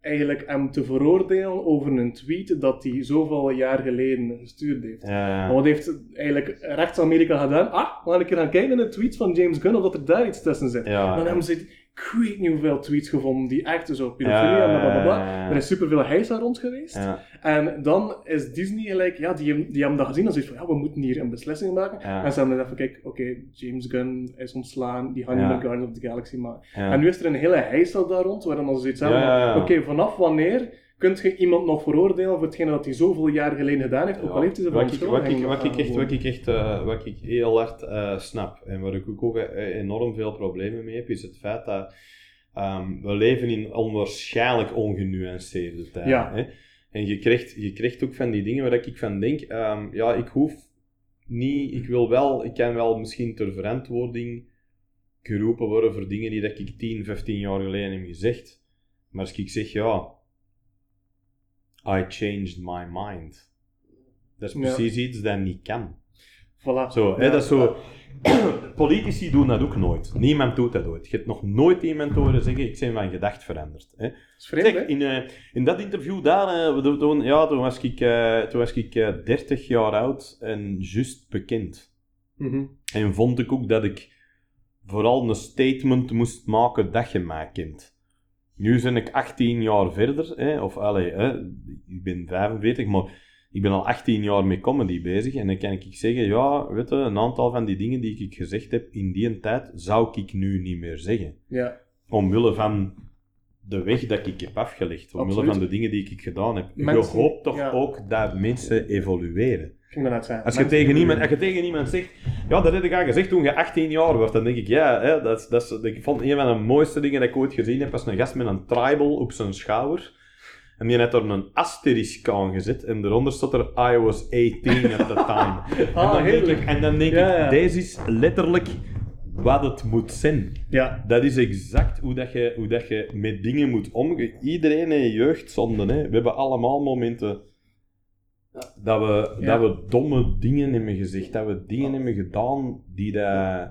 eigenlijk hem te veroordelen over een tweet dat hij zoveel jaar geleden gestuurd heeft. Maar wat heeft eigenlijk rechts-Amerika gedaan? Ah, een keer gaan kijken naar de tweets van James Gunn, of dat er daar iets tussen zit. Dan hebben ze, ik weet niet hoeveel tweets gevonden die echt zo pedofilie en. Er is superveel heisa rond geweest. En dan is Disney gelijk, ja, die, die hebben dat gezien en zoiets van, ja, we moeten hier een beslissing maken. En ze hebben dan even, kijk, oké, James Gunn is ontslaan, die gaan niet meer Guardians of the Galaxy maken. En nu is er een hele heisa daar rond, waar dan ze zoiets hebben oké, vanaf wanneer kunt je iemand nog veroordelen voor hetgene dat hij zoveel jaar geleden gedaan heeft, ook al heeft hij ze wat ik, wat ik, verontschuldigingen wat ik echt, wat ik echt eh, wat ik heel hard eh, snap en waar ik ook, ook eh, enorm veel problemen mee heb, is het feit dat ehm, we leven in onwaarschijnlijk ongenuanceerde tijden. Ja. Hè? En je krijgt, je krijgt ook van die dingen waar ik van denk, ehm, ja, ik hoef niet, ik wil wel, ik kan wel misschien ter verantwoording geroepen worden voor dingen die dat ik 10, 15 jaar geleden heb gezegd. Maar als ik zeg, ja, I changed my mind. Dat is Ja. precies iets dat niet kan. Voilà. Zo, hè, dat is zo. Politici doen dat ook nooit. Niemand doet dat ooit. Je hebt nog nooit iemand horen zeggen: Ik ben van gedacht veranderd. Hè. Dat is vreemd? Zeg, in, eh, in dat interview daar, eh, toen, ja, toen was ik, eh, toen was ik eh, 30 jaar oud en juist bekend. Mhm. En vond ik ook dat ik vooral een statement moest maken dat je mij kent. Nu ben ik 18 jaar verder, hè, of allee, hè, ik ben 45, maar ik ben al 18 jaar met comedy bezig. En dan kan ik zeggen, ja, weet je, een aantal van die dingen die ik gezegd heb in die tijd, zou ik nu niet meer zeggen. Ja. Omwille van de weg dat ik heb afgelegd, omwille Absoluut. van de dingen die ik gedaan heb. Mensen- je hoopt toch ja. ook dat mensen evolueren. Ging net. Als je, tegen iemand, als je tegen iemand zegt, ja, dat heb ik al gezegd toen je 18 jaar werd, dan denk ik, ja, hè, dat, is- dat is, ik vond een van de mooiste dingen dat ik ooit gezien heb, was een gast met een tribal op zijn schouder. En die had er een asterisk aan gezet en eronder stond er, I was 18 at the time. en, Ah, dan denk heerlijk. ik, en dan denk Ja, ik, ja. deze is letterlijk wat het moet zijn. Ja. Dat is exact hoe, dat je, hoe dat je met dingen moet omgaan. Iedereen heeft jeugdzonden. Hè. We hebben allemaal momenten dat, we, Ja. dat we domme dingen hebben gezegd. Dat we dingen hebben gedaan die, dat,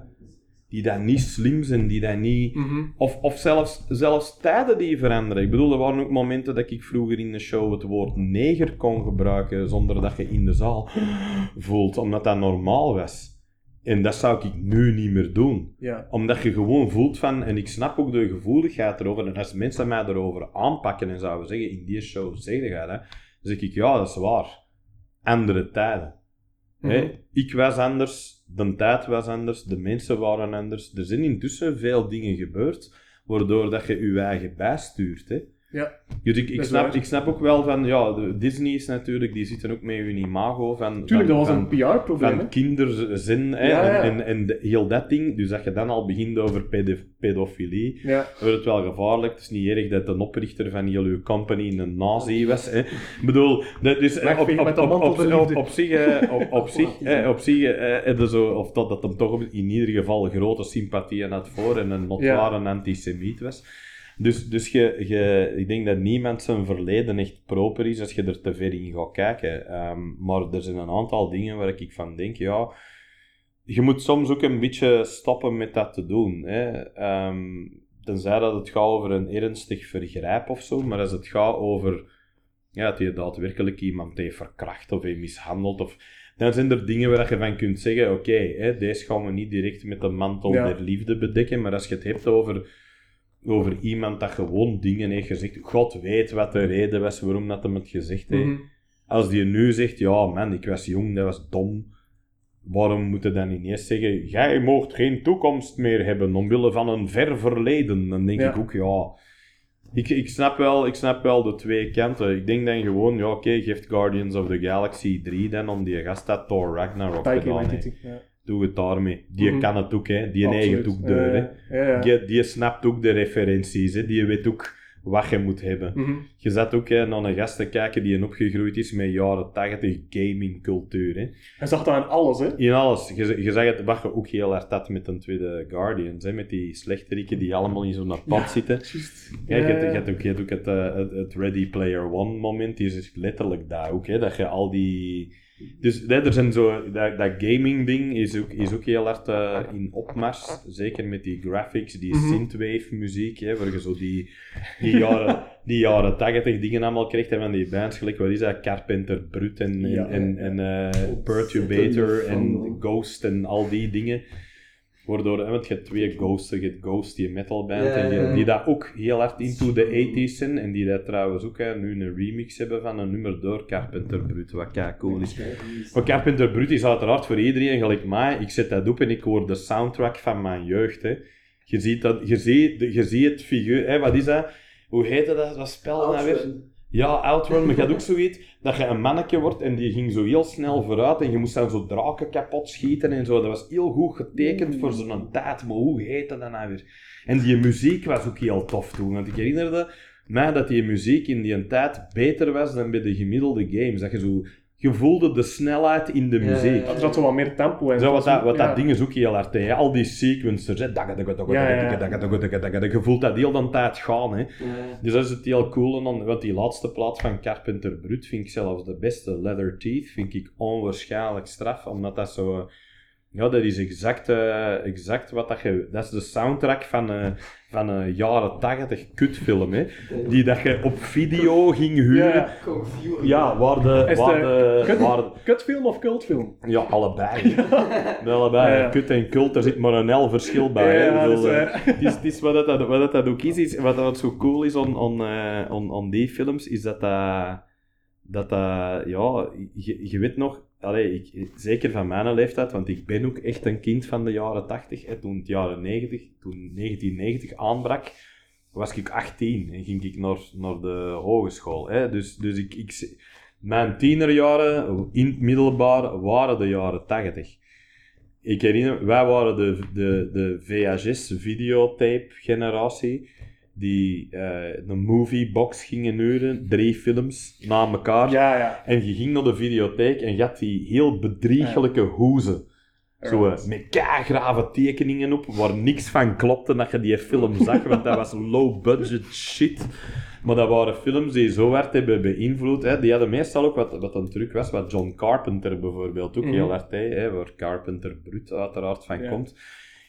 die dat niet slim zijn, die dat niet... Mhm. Of, of zelfs, zelfs tijden die veranderen. Ik bedoel, er waren ook momenten dat ik vroeger in de show het woord neger kon gebruiken zonder dat je in de zaal voelt, omdat dat normaal was. En dat zou ik nu niet meer doen Ja. omdat je gewoon voelt van, en ik snap ook de gevoeligheid erover, en als mensen mij erover aanpakken en zouden zeggen, in die show zeg je dat, hè, dan zeg ik, ja, dat is waar. Andere tijden. Hè? Mhm. Ik was anders, de tijd was anders, de mensen waren anders. Er zijn intussen veel dingen gebeurd, waardoor dat je je eigen bijstuurt. Hè? Ja. Dus ik, snap, ik snap ook wel van, ja, de Disney is natuurlijk, die zitten ook met hun imago van... Tuurlijk, dat was een PR-probleem. van kinderzin hè, Ja, ja. en, en, heel dat ding. Dus dat je dan al begint over pedo- pedofilie, Ja. wordt het wel gevaarlijk. Het is niet erg dat de oprichter van heel uw company een nazi was. Hè. Ik bedoel, dat dus, eh, op, op, op, op, zich, eh, op, op zich, eh, op zich eh, zo, of dat, dat hem toch in ieder geval grote sympathieën had voor en een notoire antisemiet was. Dus, dus je, je, ik denk dat niemand zijn verleden echt proper is als je er te ver in gaat kijken. Ehm, maar er zijn een aantal dingen waar ik van denk, ja, je moet soms ook een beetje stoppen met dat te doen. Hè. Ehm, tenzij dat het gaat over een ernstig vergrijp of zo, maar als het gaat over ja, dat je daadwerkelijk iemand heeft verkracht of heeft mishandeld, of, dan zijn er dingen waar je van kunt zeggen, oké, deze gaan we niet direct met de mantel Ja. der liefde bedekken, maar als je het hebt over, over iemand dat gewoon dingen heeft gezegd, God weet wat de reden was waarom dat hem het gezegd heeft, Mhm. als die nu zegt, ja man, ik was jong, dat was dom. Waarom moet je dan ineens zeggen, jij moogt geen toekomst meer hebben omwille van een ver verleden? Dan denk Ja. ik ook, ja... Ik, ik, snap wel, ik snap wel de twee kanten. Ik denk dan gewoon, ja oké, geeft Guardians of the Galaxy 3 dan om die gast dat Thor Ragnarok Taika gedaan heeft. Waititi, ja. Doe het daarmee. Die Mhm. kan het ook, hè. Die Absoluut. eigen ook deur, hè. Ja, ja. Die, die snapt ook de referenties, hè. Die weet ook wat je moet hebben. Mhm. Je zat ook hè, naar een gast te kijken die opgegroeid is met jaren 80 gamingcultuur. Hè. Hij zag dat in alles, hè. In alles. Je, je zag het wat je ook heel hard had met een tweede Guardians. Hè, met die slechteriken die allemaal in zo'n pad zitten. Ja, je, je ook, je ook het, eh, het, het Ready Player One moment. Die is dus letterlijk daar ook. Hè, dat je al die... Dus er zijn zo, dat, dat gaming ding is ook, is ook heel hard eh, in opmars. Zeker met die graphics, die Mhm. synthwave muziek. Hè, waar je zo die, die jaren, die jaren 80 dingen allemaal krijgt. En van die bands gelijk, wat is dat? Carpenter Brut en, en, Ja, en, eh, Perturbator en Ghost en al die dingen. Waardoor, hè, want je hebt twee Ghosts, je hebt Ghost, die metal band, Ja, en die, die dat ook heel hard into the 80s zijn. En die dat trouwens ook hè, nu een remix hebben van een nummer door Carpenter Brut, wat kei cool is. Maar Carpenter Brut is uiteraard voor iedereen gelijk mij. Ik zet dat op en ik hoor de soundtrack van mijn jeugd. Hè. Je ziet, dat, je ziet, je ziet het figuur, hè, wat is dat? Hoe heette dat, dat spel nou weer? Ja, Outrun, maar je had ook zoiets dat je een manneke wordt en die ging zo heel snel vooruit en je moest dan zo draken kapot schieten en zo. Dat was heel goed getekend voor zo'n tijd, maar hoe heette dat nou weer? En die muziek was ook heel tof toen, want ik herinnerde mij dat die muziek in die tijd beter was dan bij de gemiddelde games. Dat je zo... Je voelde de snelheid in de muziek. Er zat zo wat meer tempo in. Zo, wat dat, wat dat ding is ook heel hard, hè. al die sequencers, hè. Je voelt dat heel de tijd gaan. Hè. Dus dat is het heel cool. En dan, want die laatste plaat van Carpenter Brut vind ik zelfs de beste. Leather Teeth vind ik onwaarschijnlijk straf, omdat dat zo... Ja, dat is exact, eh, exact wat dat je... Dat is de soundtrack van, eh, van een jaren 80 kutfilm, hè. Die dat je op video ging huren. Ja, Ja, ja. waar de... Waar de kut- waar de- Kutfilm of cultfilm? ja, allebei. allebei. Ja. Kut en kult, er zit maar een L verschil bij. hè. Ik dat is eh, het is, het is wat, dat, wat dat, ook is, is wat dat zo cool is aan on, on, on, on die films, is dat dat, dat, dat ja, je, je weet nog, allee, ik, zeker van mijn leeftijd, want ik ben ook echt een kind van de jaren 80, hè, toen het jaren 90, toen 1990 aanbrak, was ik 18 en ging ik naar, naar de hogeschool. Hè. Dus, dus ik, ik, mijn tienerjaren in het middelbaar waren de jaren 80. Ik herinner, wij waren de, de, de VHS-videotape-generatie die eh een moviebox gingen huren, drie films na elkaar. Ja, ja. En je ging naar de videotheek en je had die heel bedriegelijke hoezen. Zo, eh, met grave tekeningen op, waar niks van klopte dat je die film zag, want dat was low-budget shit. Maar dat waren films die zo hard hebben beïnvloed. Hè. Die hadden meestal ook, wat, wat een truc was, wat John Carpenter bijvoorbeeld ook Mhm. heel hard hè, waar Carpenter Brut uiteraard van Ja. komt,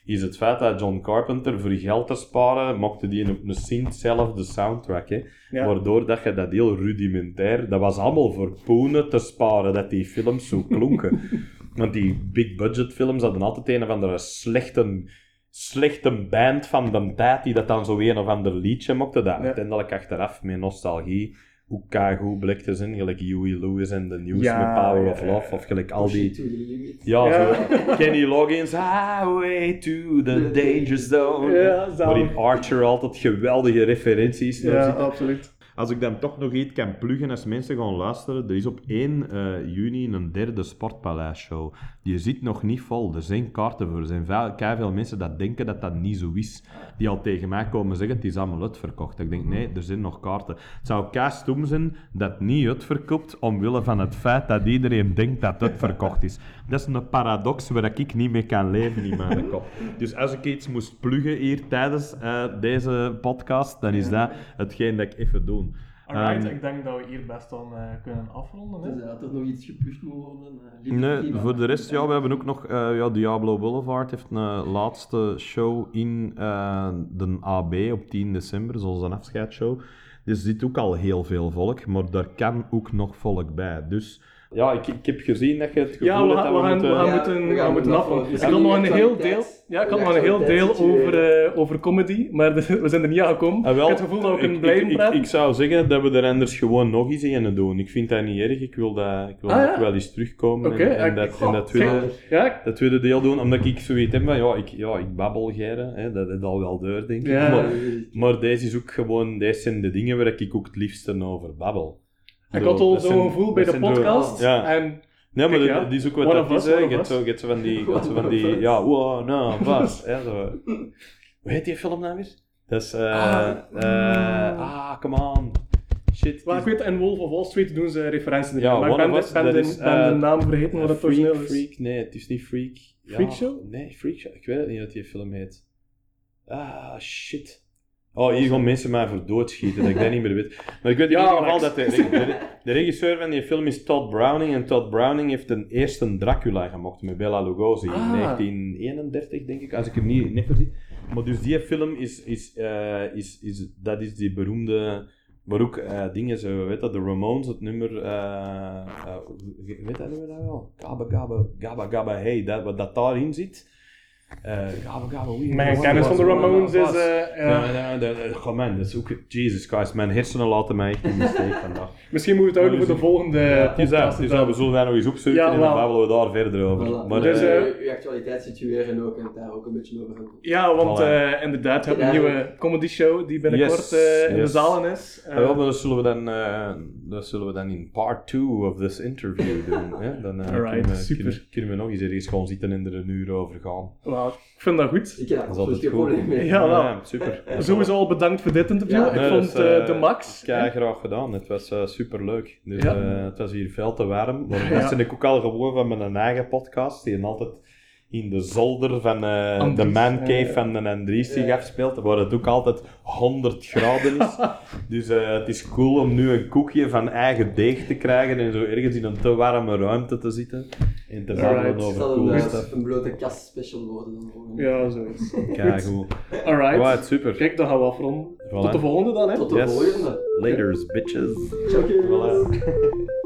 is het feit dat John Carpenter voor geld te sparen, maakte die op een synth zelf de soundtrack. Hè. Ja. Waardoor dat je dat heel rudimentair, dat was allemaal voor poenen te sparen, dat die films zo klonken. Want die big budget films hadden altijd een of andere slechte, slechte band van de tijd die dat dan zo een of ander liedje mochten, dat uiteindelijk achteraf met nostalgie hoe keigoed blijkt te zijn. Gelijk Huey Lewis en The News Ja, met Power ja, of ja, Love. Of gelijk al die... Ja, Ja. zo. Kenny Loggins, Highway to the Danger Zone. Ja. Waarin Archer altijd geweldige referenties Ja, absoluut. Als ik dan toch nog iets kan pluggen als mensen gaan luisteren, er is op 1 eh, juni een derde Sportpaleis-show. Die zit nog niet vol, er zijn kaarten voor. Er zijn veel, veel mensen dat denken dat dat niet zo is. Die al tegen mij komen zeggen, het is allemaal uitverkocht. Ik denk, nee, er zijn nog kaarten. Het zou kei stom zijn dat niet uitverkoopt, omwille van het feit dat iedereen denkt dat het uitverkocht is. Dat is een paradox waar ik niet mee kan leven in mijn kop. Dus als ik iets moest pluggen hier tijdens eh, deze podcast, dan is dat hetgeen dat ik even doe. Alright, Ehm, ik denk dat we hier best dan eh, kunnen afronden. Hè? Dus dat er nog iets gepusht moet worden. eh, Nee, voor de rest, ja, we hebben ook nog... eh, ja, Diablo Boulevard heeft een laatste show in eh, de AB op 10 december, zoals een afscheidsshow. Dus er zit ook al heel veel volk, maar daar kan ook nog volk bij. Dus ja, ik, ik heb gezien dat je het gevoel Ja, we hebt gaan, dat we gaan, we moeten... gaan Ja, moeten, we we gaan gaan moeten moeten afronden. Ik had nog een heel deel, ja, ik had nog een heel deel over, eh, over comedy, maar de- we zijn er niet aan gekomen. Ah, wel, ik heb het gevoel dat we ik- kunnen ik, blijven ik, praten. ik, zou zeggen dat we er anders gewoon nog eens in doen. Ik vind dat niet erg. Ik wil, dat, ik wil Ah, ja. wel eens terugkomen Oké, en, en ik- dat, oh, en dat tweede... ja, Dat tweede deel doen, omdat ik zoiets heb van, ja, ik, ja, ik babbel geren, hè, dat is al wel deur, denk ik. Ja. Maar, maar deze is ook gewoon, deze zijn de dingen waar ik ook het liefste over babbel. Ik had al zo'n gevoel bij de podcast. ja. En Nee, maar Kijk, dat- ja. die is ook wat dat is, hè. Je zo, hebt zo van die, hebt zo van die, ja, wow, no, was, hè, zo. Hoe heet die film nou weer? Dat is, eh, Ah. eh, ah, come on. Shit. maar ik weet, in Wolf of Wall Street doen ze referenties erin. Ja, maar ik ben, of de, Us, ben, de, is, ben eh, de naam vergeten wat het origineel is. Freak, nee, het is niet Freak. Ja, Freak Show? Nee, Freak Show. Ik weet het niet wat die film heet. Ah, shit. Oh, hier gaan mensen mij voor doodschieten, dat ik dat niet meer weet. Maar ik weet in ieder geval dat de, de, de regisseur van die film is Todd Browning. En Todd Browning heeft een eerste Dracula gemaakt met Bela Lugosi in Ah. 1931, denk ik, als ik hem niet, niet verzie. Maar dus die film is, is, eh, is, is, dat is die beroemde... Maar ook eh, dingen zo, weet dat, de Ramones, het nummer, eh, weet dat nummer nou wel? Gabba Gabba, Gabba Gabba Hey, dat, wat dat daarin zit. Eh Gabba Gabba, wie? Mijn kennis van de Ramones is... eh, dat- dat- Goh man, dat is ook... Jesus Christ, mijn hersenen laten mij in de steek vandaag. Misschien moeten we het houden Maar voor de volgende is dat, podcast. dus we zullen daar nog eens opzoeken en dan babbelen we daar verder over. Maar, Dus, eh, eh, uw actualiteit situeren ook en het daar ook een beetje over gaan. Ja, want eh, inderdaad, we hebben een nieuwe comedy show die binnenkort eh, in de zalen is. Wel, maar dat zullen we dan, eh, dat zullen we dan in part 2 of this interview doen. Hè? Dan eh, kunnen, we, kunnen nog eens ergens gewoon zitten en er een uur over gaan. Ik vind dat goed. Ik heb daar altijd geen goed. probleem mee. Ja, super. Sowieso al bedankt voor dit interview. Ja. ik Nee, vond is, eh, eh, de max. Kei graag gedaan. Het was eh, super leuk. Dus, Ja. eh, het was hier veel te warm. Maar Ja. ben ik ook al gewoon van mijn eigen podcast. Die altijd in de zolder van eh, de man cave van de Andries zich ja. afspeelt. Waar het ook altijd 100 graden is. dus eh, het is cool om nu een koekje van eigen deeg te krijgen. En zo ergens in een te warme ruimte te zitten. En te babbelen over zal cool een, stuff. een blote kast special worden. Ja, zoiets. Kei goed. Alright. Right, super. Kijk, dan gaan we afronden. Voilà. Tot de volgende dan, hè. Tot de Yes. volgende. Laters, bitches. Ciao, Voilà.